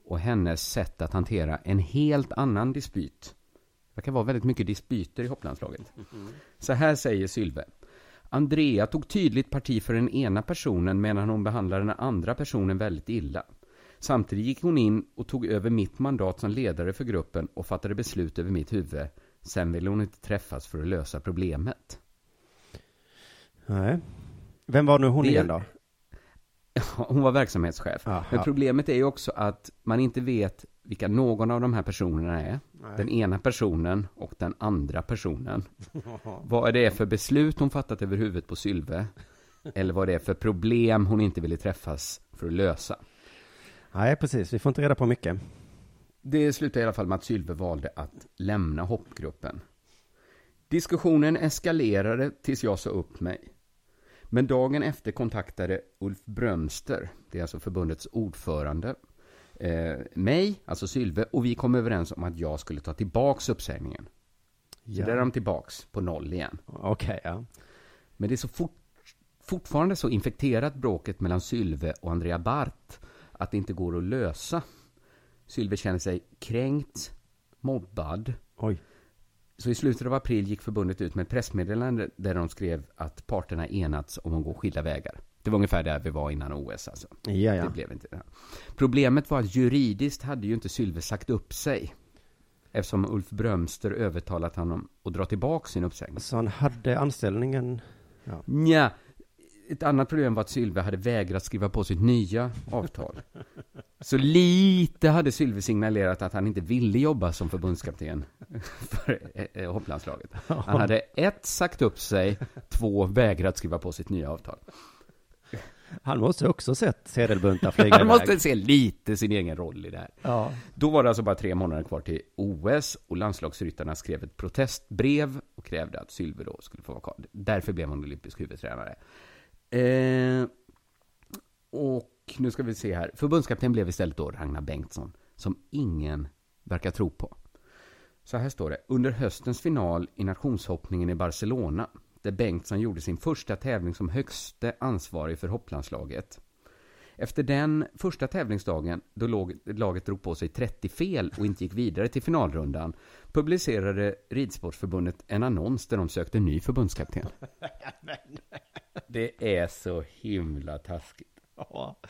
Och hennes sätt att hantera en helt annan dispyt. Det verkar vara väldigt mycket dispyter i hopplandslaget. Så här säger Sylve. Andrea tog tydligt parti för den ena personen medan hon behandlade den andra personen väldigt illa. Samtidigt gick hon in och tog över mitt mandat som ledare för gruppen och fattade beslut över mitt huvud. Sen ville hon inte träffas för att lösa problemet. Nej. Vem var nu hon Det- igen då? Hon var verksamhetschef. Aha. Men problemet är ju också att man inte vet vilka någon av de här personerna är. Den ena personen och den andra personen. vad är det för beslut hon fattat över huvudet på Sylve? Eller vad det är för problem hon inte ville träffas för att lösa. Nej, precis. Vi får inte reda på mycket. Det slutade i alla fall med att Sylve valde att lämna hoppgruppen. Diskussionen eskalerade tills jag sa upp mig. Men dagen efter kontaktade Ulf Brömster, det är alltså förbundets ordförande, eh, mig, alltså Sylve, och vi kom överens om att jag skulle ta tillbaks uppsägningen. Så där är de tillbaks på noll igen. Okej, ja. Men det är så fort, fortfarande så infekterat bråket mellan Sylve och Andrea Bart att det inte går att lösa. Sylve känner sig kränkt, mobbad. Oj. Så i slutet av april gick förbundet ut med ett pressmeddelande där de skrev att parterna enats om att gå skilda vägar. Det var ungefär där vi var innan OS alltså. Ja, Det blev inte det. Problemet var att juridiskt hade ju inte Sylve sagt upp sig. Eftersom Ulf Brömster övertalat honom att dra tillbaka sin uppsägning. Så han hade anställningen... Ja. Nja, ett annat problem var att Sylve hade vägrat skriva på sitt nya avtal. Så lite hade Sylve signalerat att han inte ville jobba som förbundskapten för eh, eh, hopplandslaget. Han hade ett, sagt upp sig, två, vägrat skriva på sitt nya avtal. Han måste också sett sedelbuntar flyga Han iväg. måste se lite sin egen roll i det här. Ja. Då var det alltså bara tre månader kvar till OS och landslagsryttarna skrev ett protestbrev och krävde att Sylve då skulle få vara kvar. Därför blev han olympisk huvudtränare. Eh, och nu ska vi se här. Förbundskapten blev istället då Ragnar Bengtsson, som ingen verkar tro på. Så här står det. Under höstens final i nationshoppningen i Barcelona, där Bengtsson gjorde sin första tävling som högste ansvarig för hopplandslaget. Efter den första tävlingsdagen, då laget drog på sig 30 fel och inte gick vidare till finalrundan, publicerade Ridsportförbundet en annons där de sökte ny förbundskapten. Det är så himla taskigt. Ja,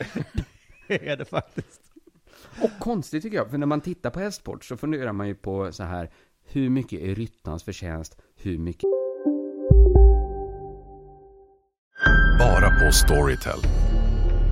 det är det faktiskt. Och konstigt tycker jag, för när man tittar på hästsport så funderar man ju på så här, hur mycket är ryttarens förtjänst, hur mycket Bara på Storytel.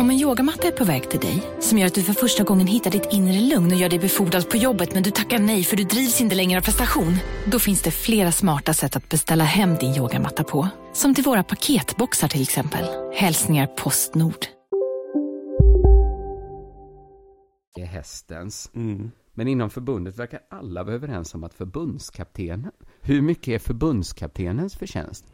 Om en yogamatta är på väg till dig, som gör att du för första gången hittar ditt inre lugn och gör dig befordrad på jobbet men du tackar nej för du drivs inte längre av prestation. Då finns det flera smarta sätt att beställa hem din yogamatta på. Som till våra paketboxar till exempel. Hälsningar Postnord. är hästens. Men inom förbundet verkar alla vara överens om att förbundskaptenen, hur mycket är förbundskaptenens förtjänst?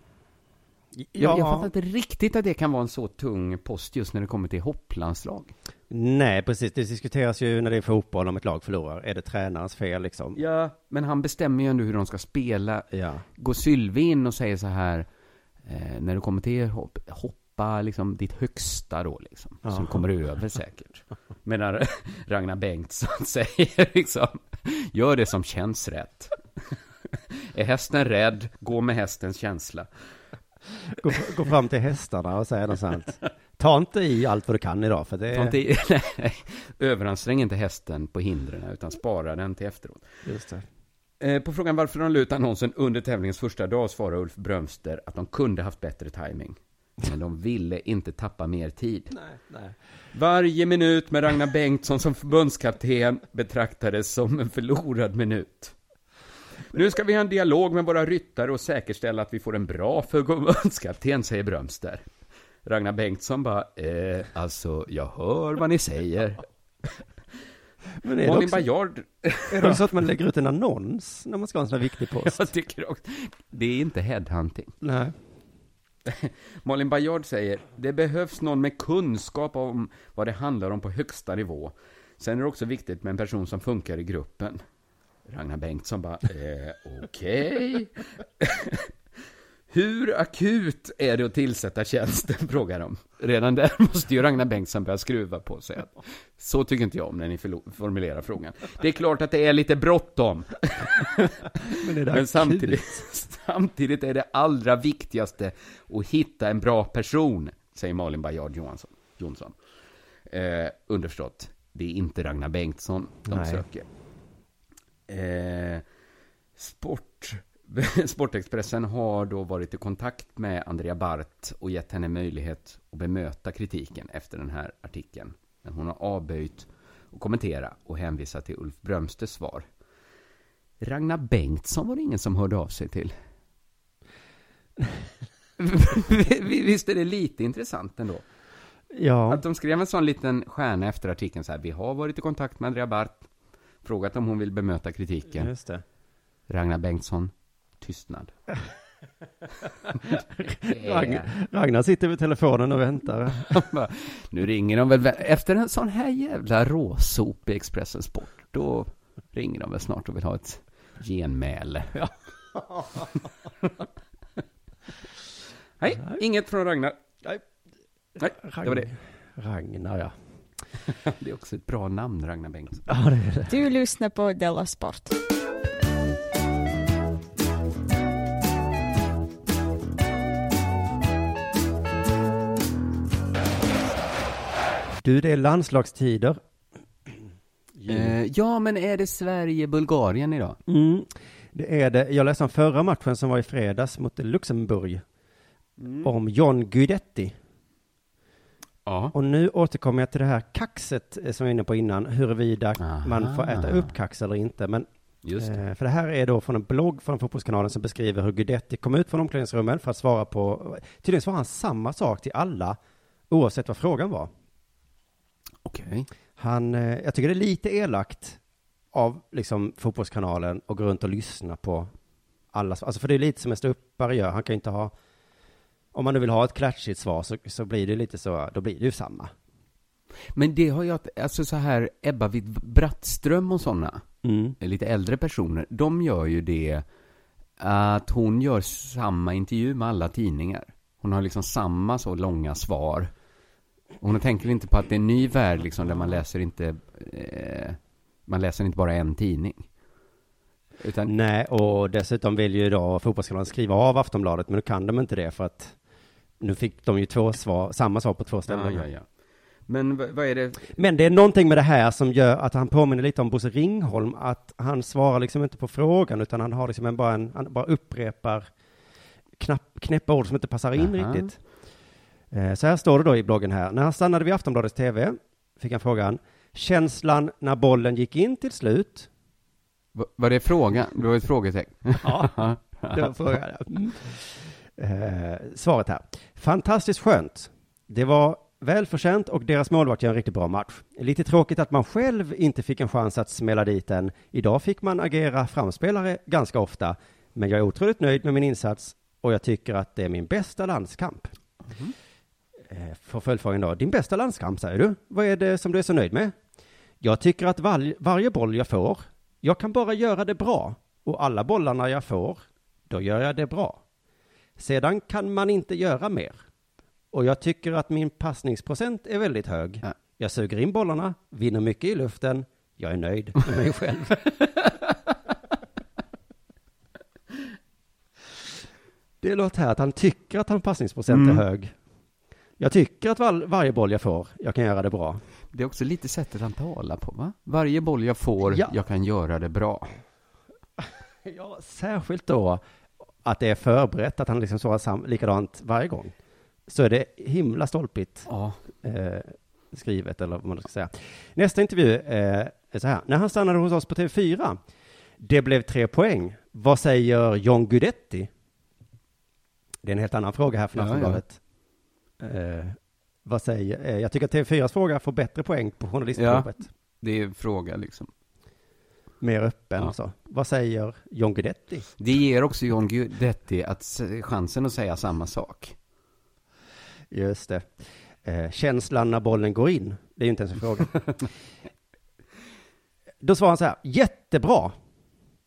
Jag, jag Ja. fattar inte riktigt att det kan vara en så tung post just när det kommer till hopplandslag. Nej, precis. Det diskuteras ju när det är fotboll om ett lag förlorar. Är det tränarens fel liksom? Ja, men han bestämmer ju ändå hur de ska spela. Ja. Går Sylve in och säger så här, eh, när du kommer till hopp, hoppa liksom ditt högsta då liksom. Så Ja. du kommer över säkert. Medan Ragnar Bengtsson säger liksom, gör det som känns rätt. Är hästen rädd, gå med hästens känsla. Gå, gå fram till hästarna och säga något sånt. Ta inte i allt vad du kan idag, för det Ta inte, i- nej, överansträng inte hästen på hindren, utan spara den till efteråt. Just det. Eh, På frågan varför de la ut annonsen under tävlingens första dag svarar Ulf Brömster att de kunde haft bättre timing. Men de ville inte tappa mer tid. Nej, nej. Varje minut med Ragnar Bengtsson som förbundskapten betraktades som en förlorad minut. Nu ska vi ha en dialog med våra ryttare och säkerställa att vi får en bra förbundskapten, säger Brömster. Ragnar Bengtsson bara, eh, alltså, jag hör vad ni säger. Men är Malin också, Bajard... är det också att man lägger ut en annons när man ska ha en sån här viktig post? Jag tycker också, det är inte headhunting. Nej. Malin Bajard säger, det behövs någon med kunskap om vad det handlar om på högsta nivå. Sen är det också viktigt med en person som funkar i gruppen. Ragnar Bengtsson bara, eh, okej. Hur akut är det att tillsätta tjänsten, frågar de. Redan där måste ju Ragnar Bengtsson börja skruva på sig. Så tycker inte jag om när ni formulerar frågan. Det är klart att det är lite bråttom. Men Men samtidigt, samtidigt är det allra viktigaste att hitta en bra person, säger Malin Bajard Johansson. Jonsson. Eh, underförstått, det är inte Ragnar Bengtsson de Nej. söker. Eh, sport, Sportexpressen har då varit i kontakt med Andrea Bart och gett henne möjlighet att bemöta kritiken efter den här artikeln. Men hon har avböjt att kommentera och hänvisa till Ulf Brömstes svar. Ragnar Bengtsson var det ingen som hörde av sig till. Visst är det lite intressant ändå? Ja. Att de skrev en sån liten stjärna efter artikeln så här. Vi har varit i kontakt med Andrea Bart. Frågat om hon vill bemöta kritiken. Just det. Ragnar Bengtsson, tystnad. Ragnar, Ragnar sitter vid telefonen och väntar. nu ringer de väl, efter en sån här jävla råsop i Expressen Sport, då ringer de väl snart och vill ha ett genmäle. Nej, inget från Ragnar. Nej. Nej, det var det. Ragnar, ja. det är också ett bra namn, Ragnar Bengtsson. Ja, det är det. Du lyssnar på Della Sport. Du, det är landslagstider. Eh, ja, men är det Sverige-Bulgarien idag? Mm, det är det. Jag läste om förra matchen som var i fredags mot Luxemburg. Mm. Om John Guidetti. Ja. Och nu återkommer jag till det här kaxet eh, som jag var inne på innan, huruvida man får äta upp kax eller inte. Men, det. eh, för det här är då från en blogg från Fotbollskanalen som beskriver hur Guidetti kom ut från omklädningsrummet för att svara på, tydligen svarar han samma sak till alla, oavsett vad frågan var. Okej. Han, eh, jag tycker det är lite elakt av liksom Fotbollskanalen att gå runt och lyssna på alla, alltså för det är lite som en ståuppare gör, han kan ju inte ha, om man nu vill ha ett klatschigt svar så, så blir det lite så, då blir det ju samma. Men det har jag, alltså så här, Ebba Witt Brattström och sådana, Mm. lite äldre personer, de gör ju det att hon gör samma intervju med alla tidningar. Hon har liksom samma så långa svar. Hon tänker inte på att det är en ny värld liksom, där man läser inte, eh, man läser inte bara en tidning. Utan, Nej, och dessutom vill ju då Fotbollskanalen skriva av Aftonbladet, men nu kan de inte det för att nu fick de ju två svar, samma svar på två ställen. ja, ja, ja. Men vad, är det? Men det är någonting med det här som gör att han påminner lite om Bosse Ringholm, att han svarar liksom inte på frågan, utan han har liksom en, bara en, han bara upprepar knapp, knäppa ord som inte passar in Aha. riktigt. Eh, Så här står det då i bloggen här. När han stannade vid Aftonbladets TV fick han frågan, känslan när bollen gick in till slut? Va- Var det frågan? Det var ett frågetecken? Ja, det var frågan. Mm. Eh, svaret här. Fantastiskt skönt. Det var välförtjänt och deras målvakt gör en riktigt bra match. Lite tråkigt att man själv inte fick en chans att smälla dit den. Idag fick man agera framspelare ganska ofta, men jag är otroligt nöjd med min insats och jag tycker att det är min bästa landskamp. Eh, För följdfrågan då, din bästa landskamp säger du? Vad är det som du är så nöjd med? Jag tycker att val- varje boll jag får, jag kan bara göra det bra. Och alla bollarna jag får, då gör jag det bra. Sedan kan man inte göra mer. Och jag tycker att min passningsprocent är väldigt hög. Jag suger in bollarna, vinner mycket i luften. Jag är nöjd med mig själv. Det låter här att han tycker att hans passningsprocent Mm. är hög. Jag tycker att var- varje boll jag får, jag kan göra det bra. Det är också lite sättet han talar på, va? Varje boll jag får, Ja. jag kan göra det bra. Ja, särskilt då att det är förberett, att han liksom svarar sam- likadant varje gång. Så är det himla stolpigt Ja. eh, skrivet, eller vad man ska säga. Nästa intervju eh, är så här. När han stannade hos oss på TV4, det blev tre poäng. Vad säger John Guidetti? Det är en helt annan fråga här från Ja, Aftonbladet. Eh, vad säger, eh, jag tycker att TV4s fråga får bättre poäng på journalistprovet. Det är en fråga liksom. Mer öppen Ja. och så. Vad säger John Guidetti? Det ger också John Guidetti att chansen att säga samma sak. Just det. Eh, känslan när bollen går in. Det är ju inte ens en fråga. då svarar han så här. Jättebra,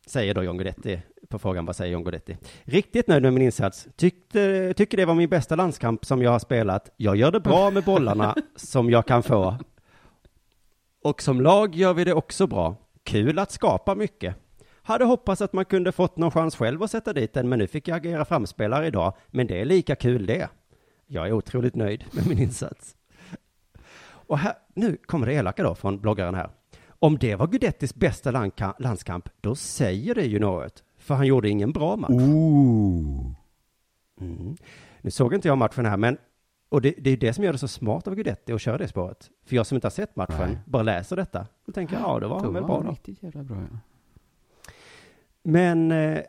säger då John Guidetti på frågan vad säger John Guidetti. Riktigt nöjd med min insats. Tyckte, tycker det var min bästa landskamp som jag har spelat. Jag gör det bra med bollarna som jag kan få. Och som lag gör vi det också bra. Kul att skapa mycket. Hade hoppats att man kunde fått någon chans själv att sätta dit den, men nu fick jag agera framspelare idag. Men det är lika kul det. Jag är otroligt nöjd med min insats. Och här, nu kommer det elaka då från bloggaren här. Om det var Gudettis bästa landka- landskamp, då säger det ju något. För han gjorde ingen bra match. Ooh. Mm. Nu såg inte jag matchen här, men och det, det är det som gör det så smart av Guidetti att köra det spåret. För jag som inte har sett matchen, Nej. bara läser detta. Då tänker jag, ja, det var Då väl var bra då. riktigt jävla bra, ja. Men eh,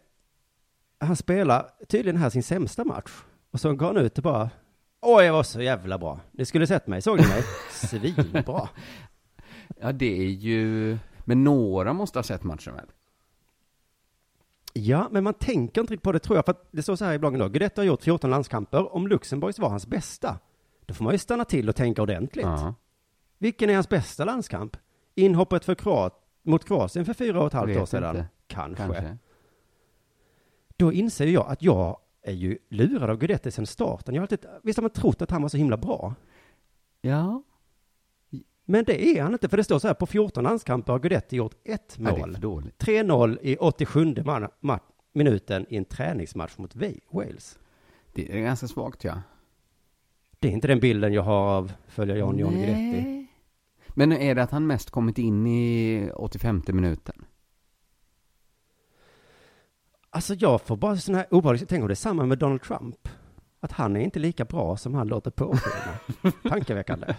han spelar tydligen här sin sämsta match. Och så går han ut och bara, åh, jag var så jävla bra. Ni skulle sett mig, såg ni mig? Svinbra. Ja, det är ju... Men några måste ha sett matchen väl? Ja, men man tänker inte riktigt på det tror jag, för att det står så här i bloggen då. Guidetti har gjort 14 landskamper. Om Luxemburgs var hans bästa, då får man ju stanna till och tänka ordentligt. Ja. Vilken är hans bästa landskamp? Inhoppet för Kroat, mot Kroatien för fyra och ett halvt år sedan? inte. Kanske. Kanske. Då inser jag att jag är ju lurad av Guidetti sedan starten. Jag har alltid, visst har man trott att han var så himla bra? Ja. Men det är han inte, för det står så här, på 14 landskamper har Guidetti gjort ett Ja, mål. dåligt. 3-0 i 87 man, ma- minuten i en träningsmatch mot Wa- Wales. Det är ganska svagt, ja. Det är inte den bilden jag har av följa John John Guidetti. Men är det att han mest kommit in i 85 minuten? Alltså jag får bara sådana här obehagliga, tänk om det är samma med Donald Trump. Att han är inte lika bra som han låter påskina. Tankeväckande.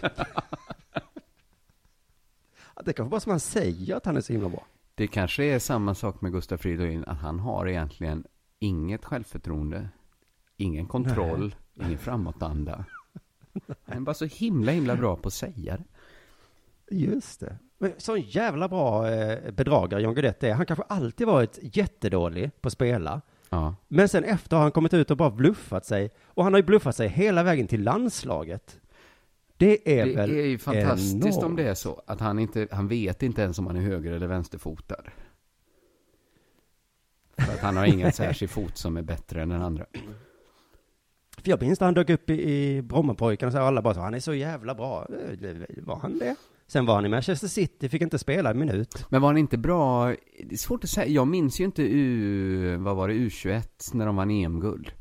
Det kanske bara som han säger att han är så himla bra. Det kanske är samma sak med Gustaf Fridolin, att han har egentligen inget självförtroende, ingen kontroll, ingen framåtanda. Han är bara så himla, himla bra på att säga det. Just det. Men så en jävla bra eh, bedragare John Guidetti är. Han kanske alltid varit jättedålig på att spela. Ja. Men sen efter har han kommit ut och bara bluffat sig. Och han har ju bluffat sig hela vägen till landslaget. Det är Det väl är ju fantastiskt enormt. om det är så, att han inte, han vet inte ens om han är höger eller vänsterfotad. För att han har ingen särskild fot som är bättre än den andra. För jag minns när han dök upp i, i Brommapojkarna och så alla bara så, han är så jävla bra. Eh, Var han det? Sen var han i Manchester City, fick inte spela en minut. Men var han inte bra? Det är svårt att säga. Jag minns ju inte U, vad var det, U21 när de vann EM-guld.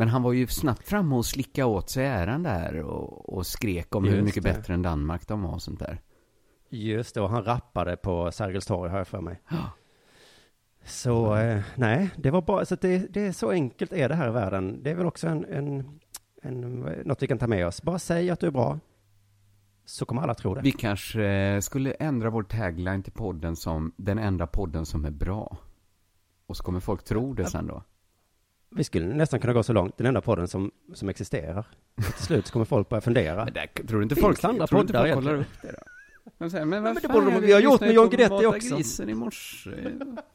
Men han var ju snabbt framme och slicka åt sig äran där och, och skrek om hur Just mycket det. bättre än Danmark de var och sånt där. Just det, och han rappade på Sergels torg har jag för mig. Så, eh, nej, det var bara, så det, det är så enkelt är det här i världen. Det är väl också en, en, en, något vi kan ta med oss. Bara säg att du är bra, så kommer alla tro det. Vi kanske eh, skulle ändra vår tagline till podden som den enda podden som är bra. Och så kommer folk tro det sen då. Vi skulle nästan kunna gå så långt, den enda podden som, som existerar. Och till slut så kommer folk börja fundera. Men där, tror du inte Finns folk, det andra tror inte folk kollar upp det då? De säger, men vad men det borde de- vi har gjort med John Guidetti också. grisen i morse.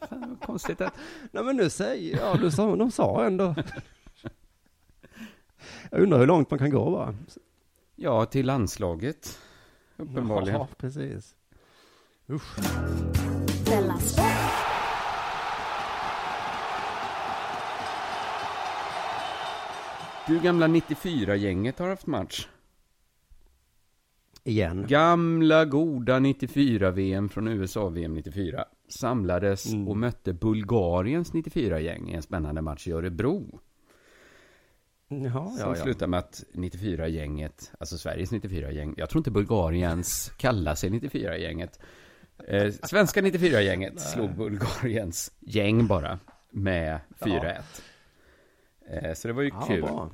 Fan, vad konstigt att... Nej men nu säger jag, du sa, de sa ändå. Jag undrar hur långt man kan gå bara. Ja, till landslaget. Uppenbarligen. Ja, precis. Usch. Du gamla 94-gänget har haft match. Igen. Gamla goda 94-VM från USA-VM 94 samlades Mm. och mötte Bulgariens 94-gäng i en spännande match i Örebro. Jaha, Som ja, ja. slutar med att 94-gänget, alltså Sveriges 94-gäng, jag tror inte Bulgariens kallar sig 94-gänget. Eh, svenska 94-gänget slog Bulgariens gäng bara med 4-1. Eh, så det var ju Ja, kul. bra.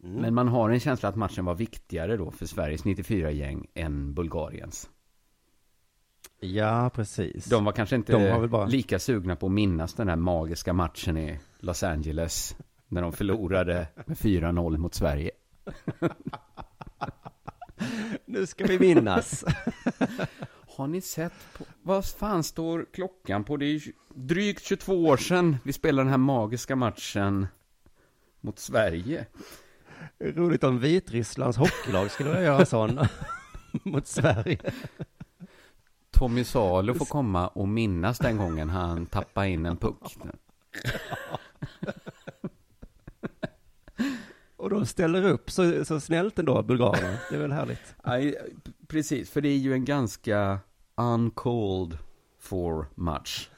Men man har en känsla att matchen var viktigare då för Sveriges 94-gäng än Bulgariens. Ja, precis. De var kanske inte bara- lika sugna på att minnas den här magiska matchen i Los Angeles när de förlorade med 4-0 mot Sverige. Nu ska vi minnas. Har ni sett, på, vad fan står klockan på? Det är drygt 22 år sedan vi spelade den här magiska matchen mot Sverige. Roligt om Vitrysslands hockeylag skulle vilja göra sån mot Sverige. Tommy Salo får komma och minnas den gången han tappade in en puck. Och de ställer upp så, så snällt ändå, bulgarerna. Det är väl härligt. Nej, precis, för det är ju en ganska uncalled for match,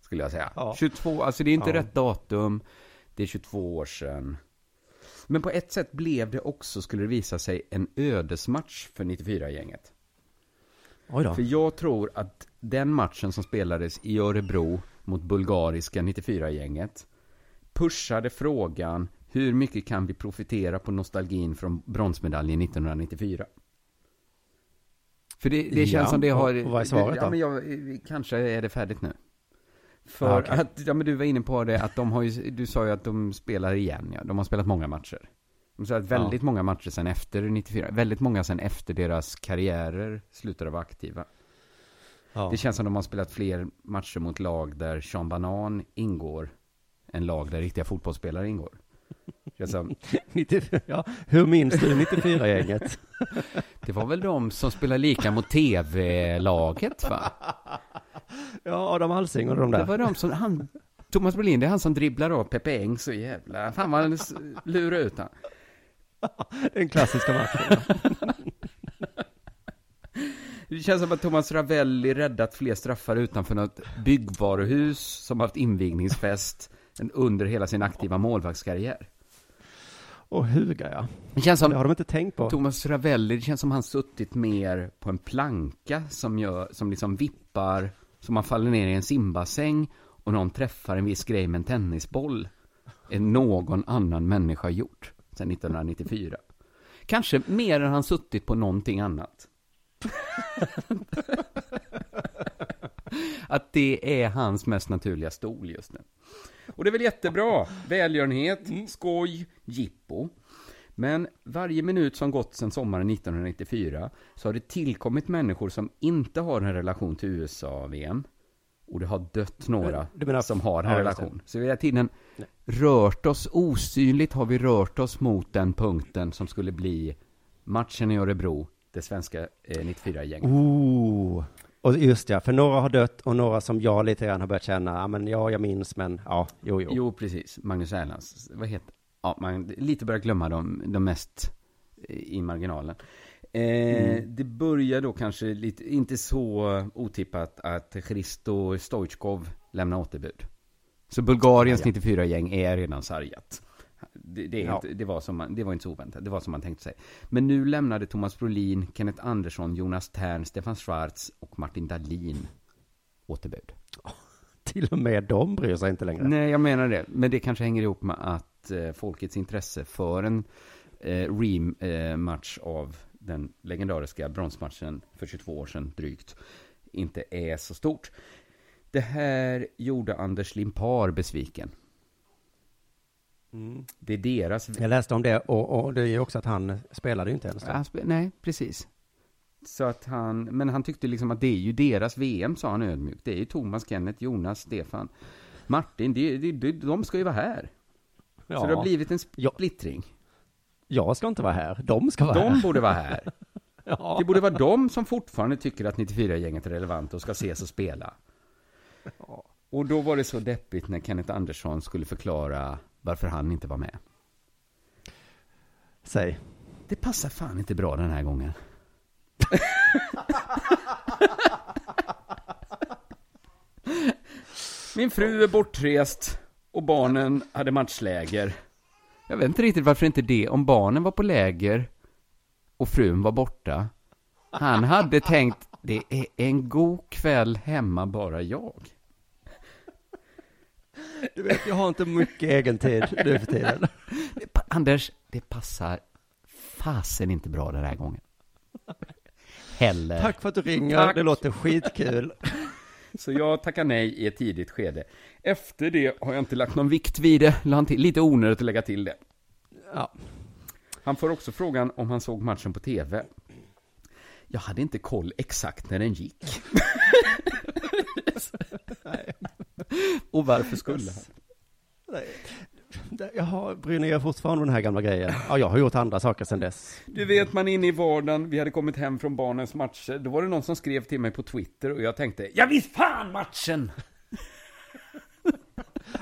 skulle jag säga. Ja. 22, alltså det är inte Ja. rätt datum, det är 22 år sedan. Men på ett sätt blev det också, skulle det visa sig, en ödesmatch för 94-gänget. Oj då. För jag tror att den matchen som spelades i Örebro mot bulgariska 94-gänget pushade frågan hur mycket kan vi profitera på nostalgin från bronsmedaljen 1994? För det, det känns Ja, som det har... och vad är svaret ja, då? men jag, kanske är det färdigt nu. För Ah, okej. att, ja men du var inne på det att de har ju, du sa ju att de spelar igen ja. De har spelat många matcher. De har spelat väldigt många matcher sen efter 94. Väldigt många sen efter deras karriärer slutade vara aktiva. Ja. Det känns som de har spelat fler matcher mot lag där Sean Banan ingår än lag där riktiga fotbollsspelare ingår. Som, 94, ja, hur minns du 94-gänget? det var väl de som spelade lika mot tv-laget va? Ja, Adam Alsing och de där. Det var de som, han, Thomas Brolin, det är han som dribblar av Pepe Eng så jävla, fan vad han lurar ut han. Den klassiska matchen. ja. Det känns som att Thomas Ravelli räddat fler straffar utanför något byggvaruhus som haft invigningsfest under hela sin aktiva målvaktskarriär. Och Huga, ja. Det känns som Det har de inte tänkt på. Thomas Ravelli, det känns som han suttit mer på en planka som, gör, som liksom vippar, som man faller ner i en simbassäng och någon träffar en viss grej med en tennisboll än någon annan människa gjort sedan 1994. Kanske mer än han suttit på någonting annat. Att det är hans mest naturliga stol just nu. Och det är väl jättebra. Välgörenhet, skoj, jippo. Men varje minut som gått sedan sommaren 1994 så har det tillkommit människor som inte har en relation till USA-VM. Och det har dött några menar- som har en Ja, relation. Så vi har tiden rört oss, osynligt har vi rört oss mot den punkten som skulle bli matchen i Örebro, det svenska eh, 94-gänget. Oh. Och just ja, för några har dött och några som jag lite grann har börjat känna, ja men ja, jag minns, men ja, jo, jo. Jo, precis. Magnus Erlands. Vad heter Ja, man lite börjar glömma de, de mest eh, i marginalen. Eh, Mm. Det börjar då kanske lite, inte så otippat att Christo Stoichkov lämnar återbud. Så Bulgariens Ja, ja. 94-gäng är redan sargat. Det, det, Ja. inte, det, var som man, det var inte så oväntat, det var som man tänkte sig. Men nu lämnade Thomas Brolin, Kenneth Andersson, Jonas Tern, Stefan Schwarz och Martin Dahlin återbud. Till och med de bryr sig inte längre. Nej, jag menar det. Men det kanske hänger ihop med att eh, folkets intresse för en eh, rematch av den legendariska bronsmatchen för 22 år sedan drygt inte är så stort. Det här gjorde Anders Limpar besviken. Mm. Det är deras... Jag läste om det och, och det är ju också att han spelade ju inte ens. Ja, han spe- nej, precis. Så att han, men han tyckte liksom att det är ju deras VM, sa han ödmjukt. Det är ju Thomas, Kenneth, Jonas, Stefan, Martin, det, det, det, de ska ju vara här. Så Ja. det har blivit en splittring. Jag ska inte vara här, de ska vara De här. borde vara här. Ja. Det borde vara de som fortfarande tycker att 94-gänget är relevant och ska ses och spela. Och då var det så deppigt när Kenneth Andersson skulle förklara varför han inte var med. Säg. Det passar fan inte bra den här gången. Min fru är bortrest och barnen hade matchläger. Jag vet inte riktigt varför inte det, om barnen var på läger och frun var borta. Han hade tänkt, det är en god kväll hemma bara jag. Du vet, jag har inte mycket egen tid nu för tiden. Anders, det passar fasen inte bra den här gången. Heller. Tack för att du ringer, Tack. det låter skitkul. Så jag tackar nej i ett tidigt skede. Efter det har jag inte lagt någon vikt vid det. Till- Lite onödigt att lägga till det. Ja. Han får också frågan om han såg matchen på tv. Jag hade inte koll exakt när den gick. Och varför skulle han? Nej. Jag har, bryr er fortfarande om den här gamla grejen? Ja, jag har gjort andra saker sedan dess. Du vet, man är inne i vardagen, vi hade kommit hem från barnens matcher. Då var det någon som skrev till mig på Twitter och jag tänkte, ja visst fan matchen!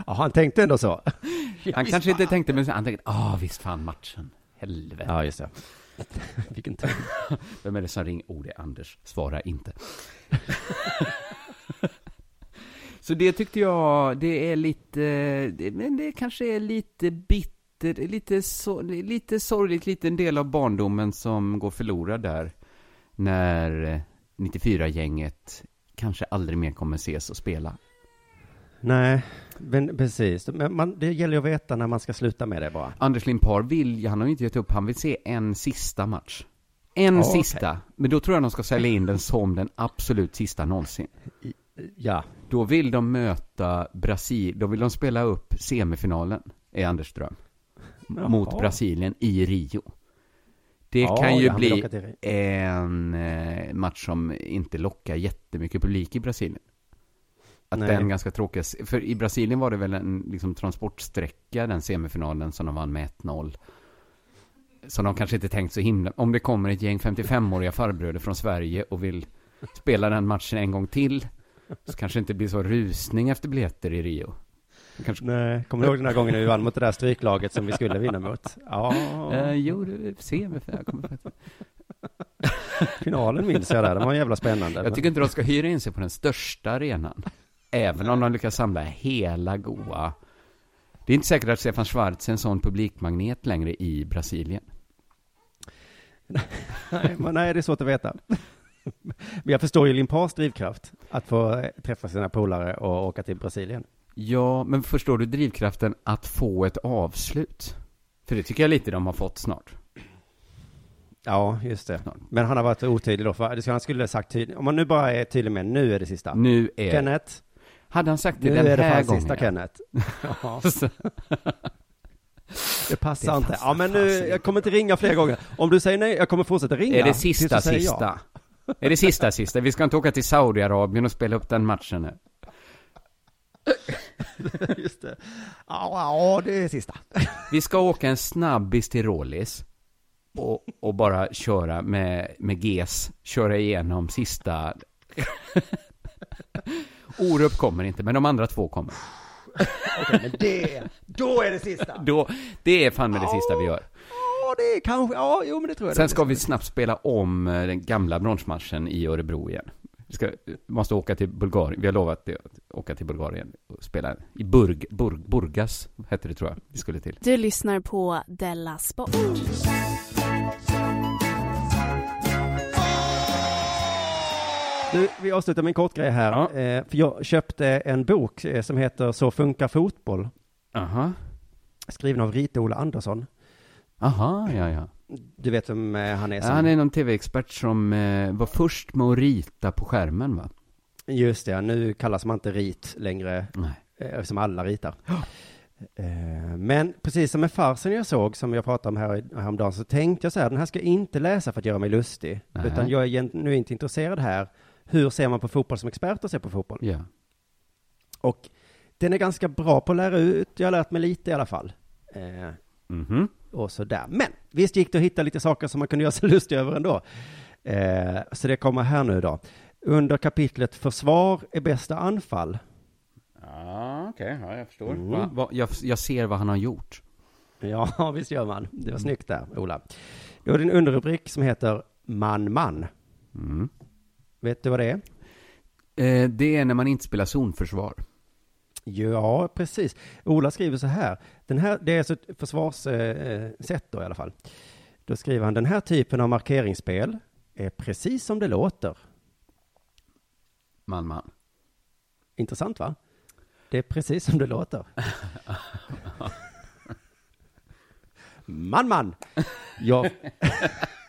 Ja, han tänkte ändå så. Han kanske inte tänkte, men han tänkte, ah visst fan matchen. Helvete. Ja, just det. Vilken tur. Vem är det som ringer? Oh, det är Anders. Svara inte. Så det tyckte jag, det är lite, men det kanske är lite bitter, lite, så, lite sorgligt, lite en del av barndomen som går förlorad där. När 94-gänget kanske aldrig mer kommer ses och spela. Nej, men precis. Men man, det gäller ju att veta när man ska sluta med det bara. Anders Limpar vill, han har ju inte gett upp, han vill se en sista match. En Ja, sista. okej. Men då tror jag de ska sälja in den som den absolut sista någonsin. Ja. Då vill de möta Brasilien, då vill de spela upp semifinalen, är Anders dröm. Jaha. Mot Brasilien i Rio. Det Ja, kan ju bli en eh, match som inte lockar jättemycket publik i Brasilien. Att Nej. den ganska tråkiga, för i Brasilien var det väl en liksom, transportsträcka, den semifinalen som de vann med 1-0. Så de kanske inte tänkt så himla, om det kommer ett gäng 55-åriga farbröder från Sverige och vill spela den matchen en gång till, så kanske inte blir så rusning efter biljetter i Rio. Kanske... Nej, kommer du ihåg den här gången när vi vann mot det där stryklaget som vi skulle vinna mot? Ja. Eh, jo, semifinal, jag kommer faktiskt- Finalen minns jag där, den var jävla spännande. Jag tycker inte de ska hyra in sig på den största arenan. Även om de lyckas samla hela goa. Det är inte säkert att Stefan Schwarz är en sån publikmagnet längre i Brasilien. nej, men nej, det är svårt att veta. Men jag förstår ju Limpars drivkraft att få träffa sina polare och åka till Brasilien. Ja, men förstår du drivkraften att få ett avslut? För det tycker jag lite de har fått snart. Ja, just det. Men han har varit otydlig då, för han skulle ha sagt tydligt. Om man nu bara är tydlig med nu är det sista. Nu är Kenneth. Hade han sagt det nu den är det här fan gången? sista. Kenneth. Ja. Det passar Det inte. Ja, men nu, jag kommer inte ringa fler gånger. Om du säger nej, jag kommer fortsätta ringa. Är det sista sista? Är det sista sista? Vi ska inte åka till Saudiarabien och spela upp den matchen nu. Just det. Ja, det är sista. Vi ska åka en snabbis till Rålis och, och bara köra med, med GES, köra igenom sista... Orup kommer inte, men de andra två kommer. Okej, men det, då är det sista. Då, det är fan med det sista vi gör. Ja, det är kanske, ja, jo men det tror jag. Sen ska vi snabbt spela om eh, den gamla bronsmatchen i Örebro igen. Vi ska, måste åka till Bulgarien, vi har lovat att åka till Bulgarien och spela i Burg, Burg, Burgas, hette det tror jag, vi skulle till. Du lyssnar på Della Sport. Du, vi avslutar med en kort grej här. Eh, för jag köpte en bok eh, som heter Så funkar fotboll. Aha. Skriven av Rita-Ola Andersson. Aha, ja, ja. Du vet vem eh, han är? Som... han är någon tv-expert som eh, var först med att rita på skärmen va? Just det, nu kallas man inte rit längre, Nej. eh, som alla ritar. Men precis som med farsen jag såg, som jag pratade om här, häromdagen, så tänkte jag så här, den här ska jag inte läsa för att göra mig lustig, Nej. utan jag är nu inte intresserad här. Hur ser man på fotboll som expert och ser på fotboll? Ja. Och den är ganska bra på att lära ut, jag har lärt mig lite i alla fall. Eh, Mhm. Och sådär. Men visst gick det att hitta lite saker som man kunde göra sig lustig över ändå. Eh, så det kommer här nu då. Under kapitlet Försvar är bästa anfall. Ja, okej, ja, jag förstår. Mm. Va, va, jag, jag ser vad han har gjort. Ja, visst gör man. Det var snyggt där, Ola. Då är det en underrubrik som heter Man, man. Mm. Vet du vad det är? Eh, det är när man inte spelar zonförsvar. Ja, precis. Ola skriver så här. Den här det är alltså ett försvarssätt då i alla fall. Då skriver han, den här typen av markeringsspel är precis som det låter. Man, man. Intressant va? Det är precis som det låter. Man, man! Jag,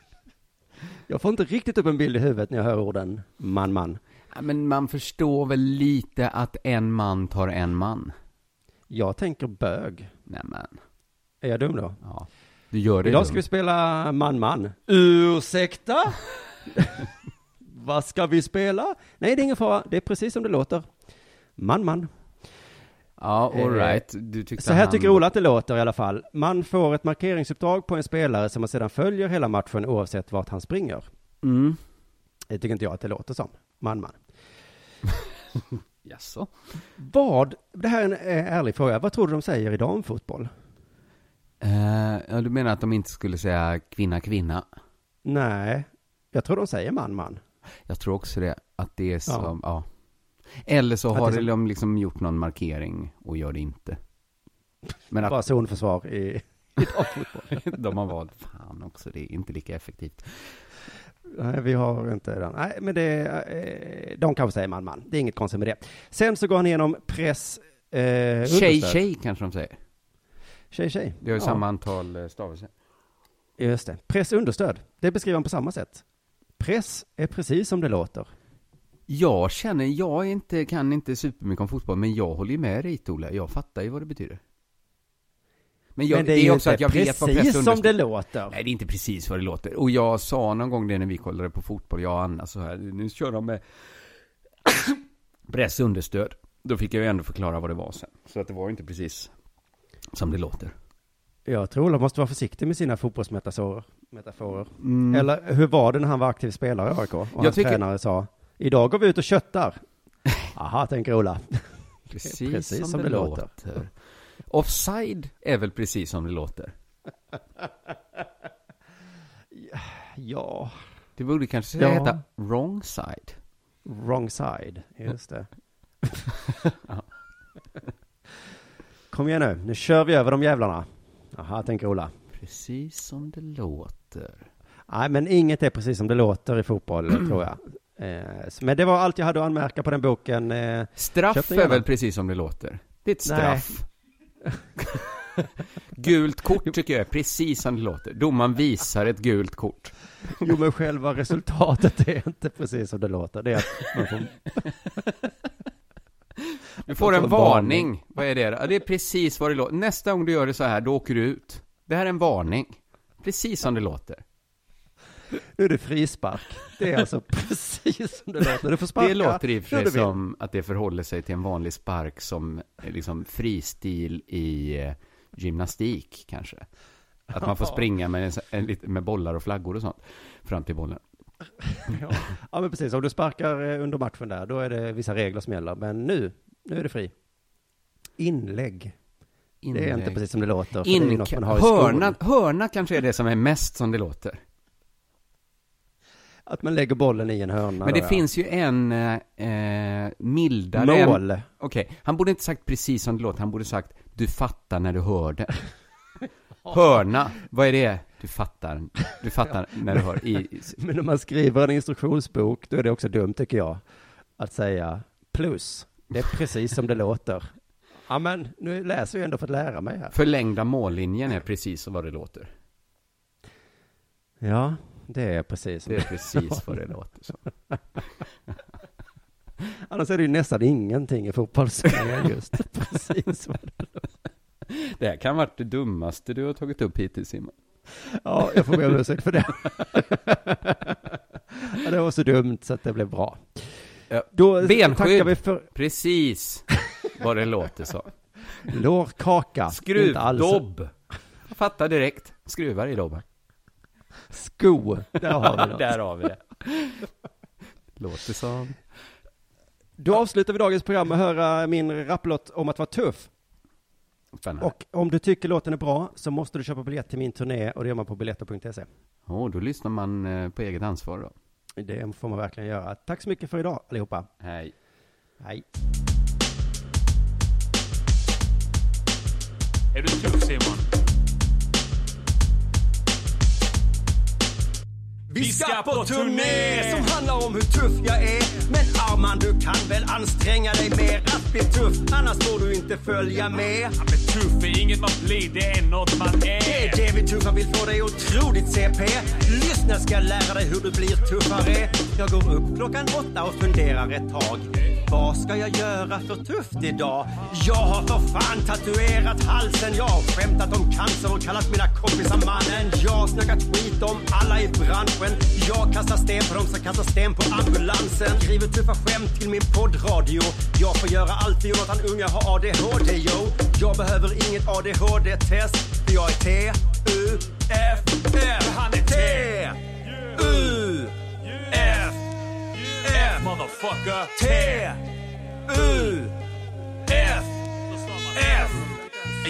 jag får inte riktigt upp en bild i huvudet när jag hör orden man, man. Men man förstår väl lite att en man tar en man. Jag tänker bög. Nämen. Är jag dum då? Ja. Du gör det Idag ska vi spela man, man. Ursäkta? Vad ska vi spela? Nej, det är ingen fara. Det är precis som det låter. Man, man. Ja, all Eh, right. Du tyckte Så här han... tycker Ola att det låter i alla fall. Man får ett markeringsuppdrag på en spelare som man sedan följer hela matchen oavsett vart han springer. Mm. Det tycker inte jag att det låter som. Man, man. Jaså? Vad, det här är en eh, ärlig fråga, vad tror du de säger i damfotboll? Eh, ja, du menar att de inte skulle säga kvinna, kvinna? Nej, jag tror de säger man, man. Jag tror också det. Att det är så, Ja. ja. Eller så Att har som- de liksom gjort någon markering och gör det inte. Men Bara att zonförsvar i, i damfotboll. de har valt, fan också, det är inte lika effektivt. Nej, vi har inte den. Nej, men det, eh, de kanske säger man, man. Det är inget konstigt med det. Sen så går han igenom press, eh, Tjej, tjej kanske de säger. Tjej, tjej. Det ju Ja. samma antal eh, stavelser. Just det. Press understöd. Det beskriver han på samma sätt. Press är precis som det låter. Jag känner, jag är inte, kan inte supermycket om fotboll, men jag håller ju med dig Ola. Jag fattar ju vad det betyder. Men, jag, Men det är ju inte vet vad precis press som understöd- det låter. Nej, det är inte precis vad det låter. Och jag sa någon gång det när vi kollade på fotboll, jag och Anna så här, nu kör de med press understöd. Då fick jag ju ändå förklara vad det var sen. Så att det var ju inte precis som det låter. Jag tror Ola måste vara försiktig med sina fotbollsmetaforer. Metaforer. Mm. Eller hur var det när han var aktiv spelare i AIK? Och Jag hans tycker- tränare sa, idag går vi ut och köttar. Aha, tänker Ola. Precis, Precis som, det, låter. Offside är väl precis som det låter? Ja. Det borde kanske Ja. heta wrong side. Wrong side, just det. Kom igen nu, nu kör vi över de jävlarna. Aha, tänker Ola. Precis som det låter. Nej, men inget är precis som det låter i fotboll, tror jag. Eh, Men det var allt jag hade att anmärka på den boken. Eh, Straff är väl precis som det låter? Det är ett Nej. Gult kort tycker jag är precis som det låter. Domaren visar ett gult kort. Jo, men själva resultatet är inte precis som det låter. Det är att man får... Du får en varning. Vad är det? Ja, det är precis vad det låter. Nästa gång du gör det så här, då åker du ut. Det här är en varning. Precis som det låter. Nu är det frispark. Det är alltså precis som det låter. Du får sparka. Det låter i och för sig som att det förhåller sig till en vanlig spark som eh, liksom fristil i eh, gymnastik kanske. Att man får springa med, en, med bollar och flaggor och sånt fram till bollen. Ja. ja, men precis. Om du sparkar eh, under matchen där, då är det vissa regler som gäller. Men nu, nu är det fri. Inlägg. Det är inte Inlägg. precis som det låter. In, hörna, hörna kanske är det som är mest som det låter. Att man lägger bollen i en hörna. Men det då, ja. finns ju en eh, eh, mildare... Mål. Okej, han borde inte sagt precis som det låter, han borde sagt du fattar när du hör det. Hörna, vad är det? Du fattar, du fattar när du hör i... i Men när man skriver en instruktionsbok, då är det också dumt tycker jag. Att säga plus. Det är precis som det låter. Ja, men nu läser jag ändå för att lära mig här. förlängda mållinjen är precis vad det låter. Ja, det är precis som Det är precis vad det låter så. Annars är det ju nästan ingenting i fotboll som är just precis vad det Det här kan vara det dummaste du har tagit upp hittills Simon. Ja, jag får be om ursäkt för det. ja, det var så dumt så att det blev bra. Ja. Då tackar Benskydd, vi för precis vad det låter så. lårkaka. Skruvdobb. Fattar direkt. Skruvar i dobben. Sko. Där har vi något. Där har vi det. Låter som... Då avslutar vi dagens program med att höra min rapplåt om att vara tuff. Spännande. Och om du tycker låten är bra så måste du köpa biljett till min turné och det gör man på biljetter.se. Åh, då lyssnar man eh, på eget ansvar då. Det får man verkligen göra. Tack så mycket för idag allihopa. Hej. Hej. Är du tuff Simon? Vi ska på turné som handlar om hur tuff jag är. Men Arman, du kan väl anstränga dig mer att bli tuff. Annars får du inte följa med. Ja, men tuff är inget man blir, det är något man Det är är. det vi tuffa vill få dig otroligt CP. Lyssna ska lära dig hur du blir tuffare. Jag går upp klockan åtta och funderar ett tag. Vad ska jag göra för tufft idag? Jag har för fan tatuerat halsen. Jag har skämtat om cancer och kallat mina kompisar mannen. Jag har snackat skit om alla i branschen. Jag kastar sten på dem som kastar sten på ambulansen. Skriver tuffa skämt till min poddradio. Jag får göra allt för Jonathan Unge har ADHD, yo. Jag behöver inget ADHD-test. För jag är T-U-F-E. Motherfucker. T, U, F, F.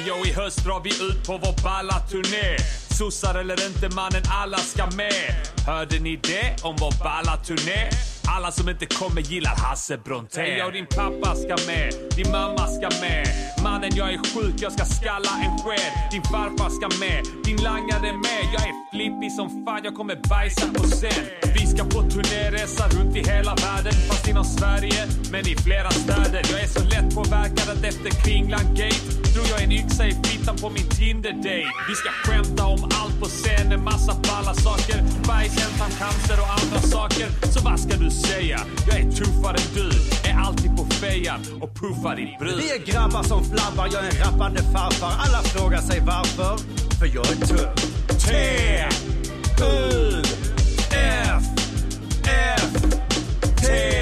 Jo, i höst drar vi ut på vår balla turné. Sossar eller inte mannen, alla ska med. Hörde ni det om vår balla turné? Alla som inte kommer gillar Hasse Brontén. Jag och din pappa ska med, din mamma ska med. Mannen jag är sjuk, jag ska skalla en sked. Din farfar ska med, din langare med. Jag är flippig som fan, jag kommer bajsa på scen. Vi ska på turnéresa runt i hela världen. Fast inom Sverige, men i flera städer. Jag är så lätt påverkad att efter Kringland Gate drog jag en yxa i fittan på min Tinder-date. Vi ska skämta om allt på scen, en massa balla saker. Bajshämtan, cancer och andra saker. Så vad ska du säga? Jag är tuffare än du, är alltid på fejan och puffar din brud. Vi är grabbar som flabbar, jag är en rappande farfar. Alla frågar sig varför, för jag är tuff. T, U, F, F, T,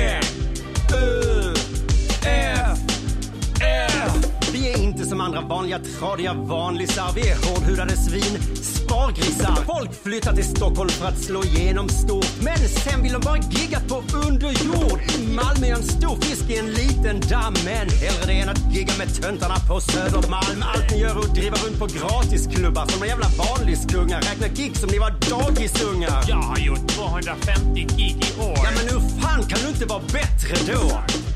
andra vanliga tradiga vanlisar. Vi är hårdhudade svin, spargrisar. Folk flyttar till Stockholm för att slå igenom stort. Men sen vill de bara gigga på underjord. Malmö är en stor fisk i en liten damm. Men hellre det än att gigga med töntarna på Södermalm. Allt ni gör är att driva runt på gratisklubbar som jävla vanliskungar. Räkna gig som ni var dagisungar. Jag har gjort 250 gig i år. Ja men hur fan kan du inte vara bättre då?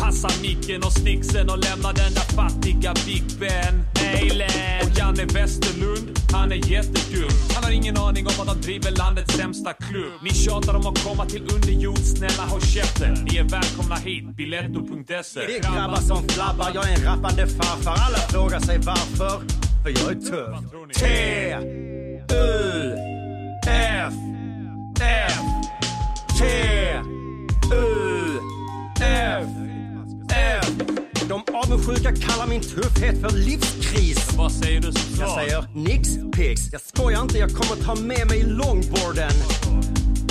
Passa micken och sticksen och lämna den där fattiga Big Ben. Eilen. Och Janne Westerlund, han är jättedum. Han har ingen aning om att han driver landets sämsta klubb. Ni tjatar om att komma till underjord, snälla håll käften. Ni är välkomna hit, biletto.se. Vi är grabbar som flabbar, jag är en rappande farfar. Alla frågar sig varför, för jag är tuff. T, U, F, F, T, avundsjuka kallar min tuffhet för livskris. Vad säger du som Jag svar? säger nix pix. Jag skojar inte, jag kommer ta med mig longboarden.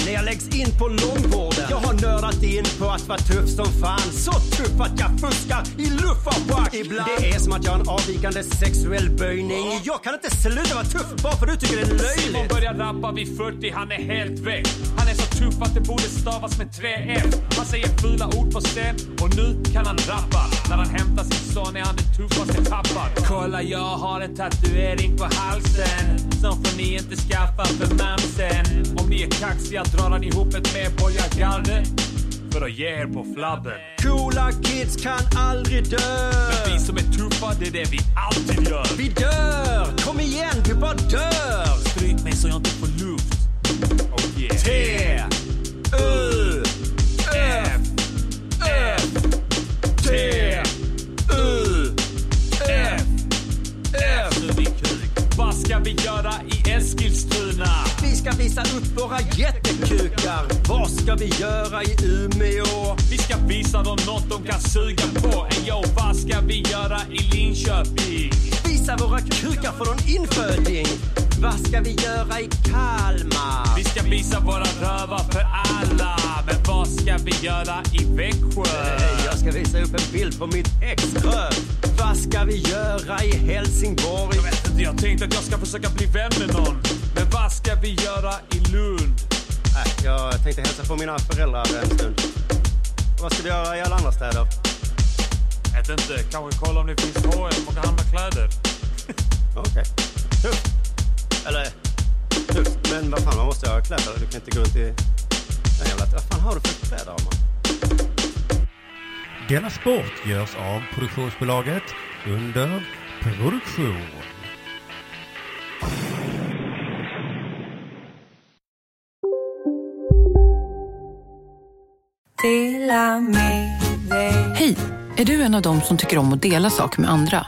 När jag läggs in på långvården. Jag har nördat in på att vara tuff som fan. Så tuff att jag fuskar i luftfartsback. Ibland. Det är som att jag har en avvikande sexuell böjning. Jag kan inte sluta vara tuff bara för du tycker det är Simon löjligt. börjar rappa vid 40, han är helt väck. Han är så tuff att det borde stavas med tre F. Han säger fula ord på scen och nu kan han rappa. När han hämtar sin son är han den tuffaste pappan. Kolla jag har en tatuering på halsen. Som får ni inte skaffa för mamsen. Om ni är kaxiga drar han ihop ett medborgargarde. För att ge er på flabben. Coola kids kan aldrig dö. Men vi som är tuffa, det är det vi alltid gör. Vi dör! Kom igen, vi bara dör! Stryk mig så jag inte får luft. Oh yeah. T, U, F, F, T, Vad ska vi göra i Eskilstuna? Vi ska visa upp våra jättekukar. Vad ska vi göra i Umeå? Vi ska visa dem något de kan suga på. En yo, vad ska vi göra i Linköping? Visa våra kukar för någon inföding. Vad ska vi göra i Kalmar? Vi ska visa våra rövar för alla. Men vad ska vi göra i Växjö? Jag ska visa upp en bild på mitt exröv. Vad ska vi göra i Helsingborg? Jag vet inte, jag tänkte att jag ska försöka bli vän med någon. Men vad ska vi göra i Lund? Nej, jag tänkte hälsa på mina föräldrar en stund. Vad ska vi göra i alla andra städer? Vet inte, kanske kolla om det finns H&M och handla kläder. Okej. Tufft. Eller, tufft. Men vad fan, man måste ha kläder. Du kan inte gå runt i... Den jävla... Vad fan har du för kläder, Arman? Denna sport görs av produktionsbolaget under produktion. Hej! Är du en av dem som tycker om att dela saker med andra?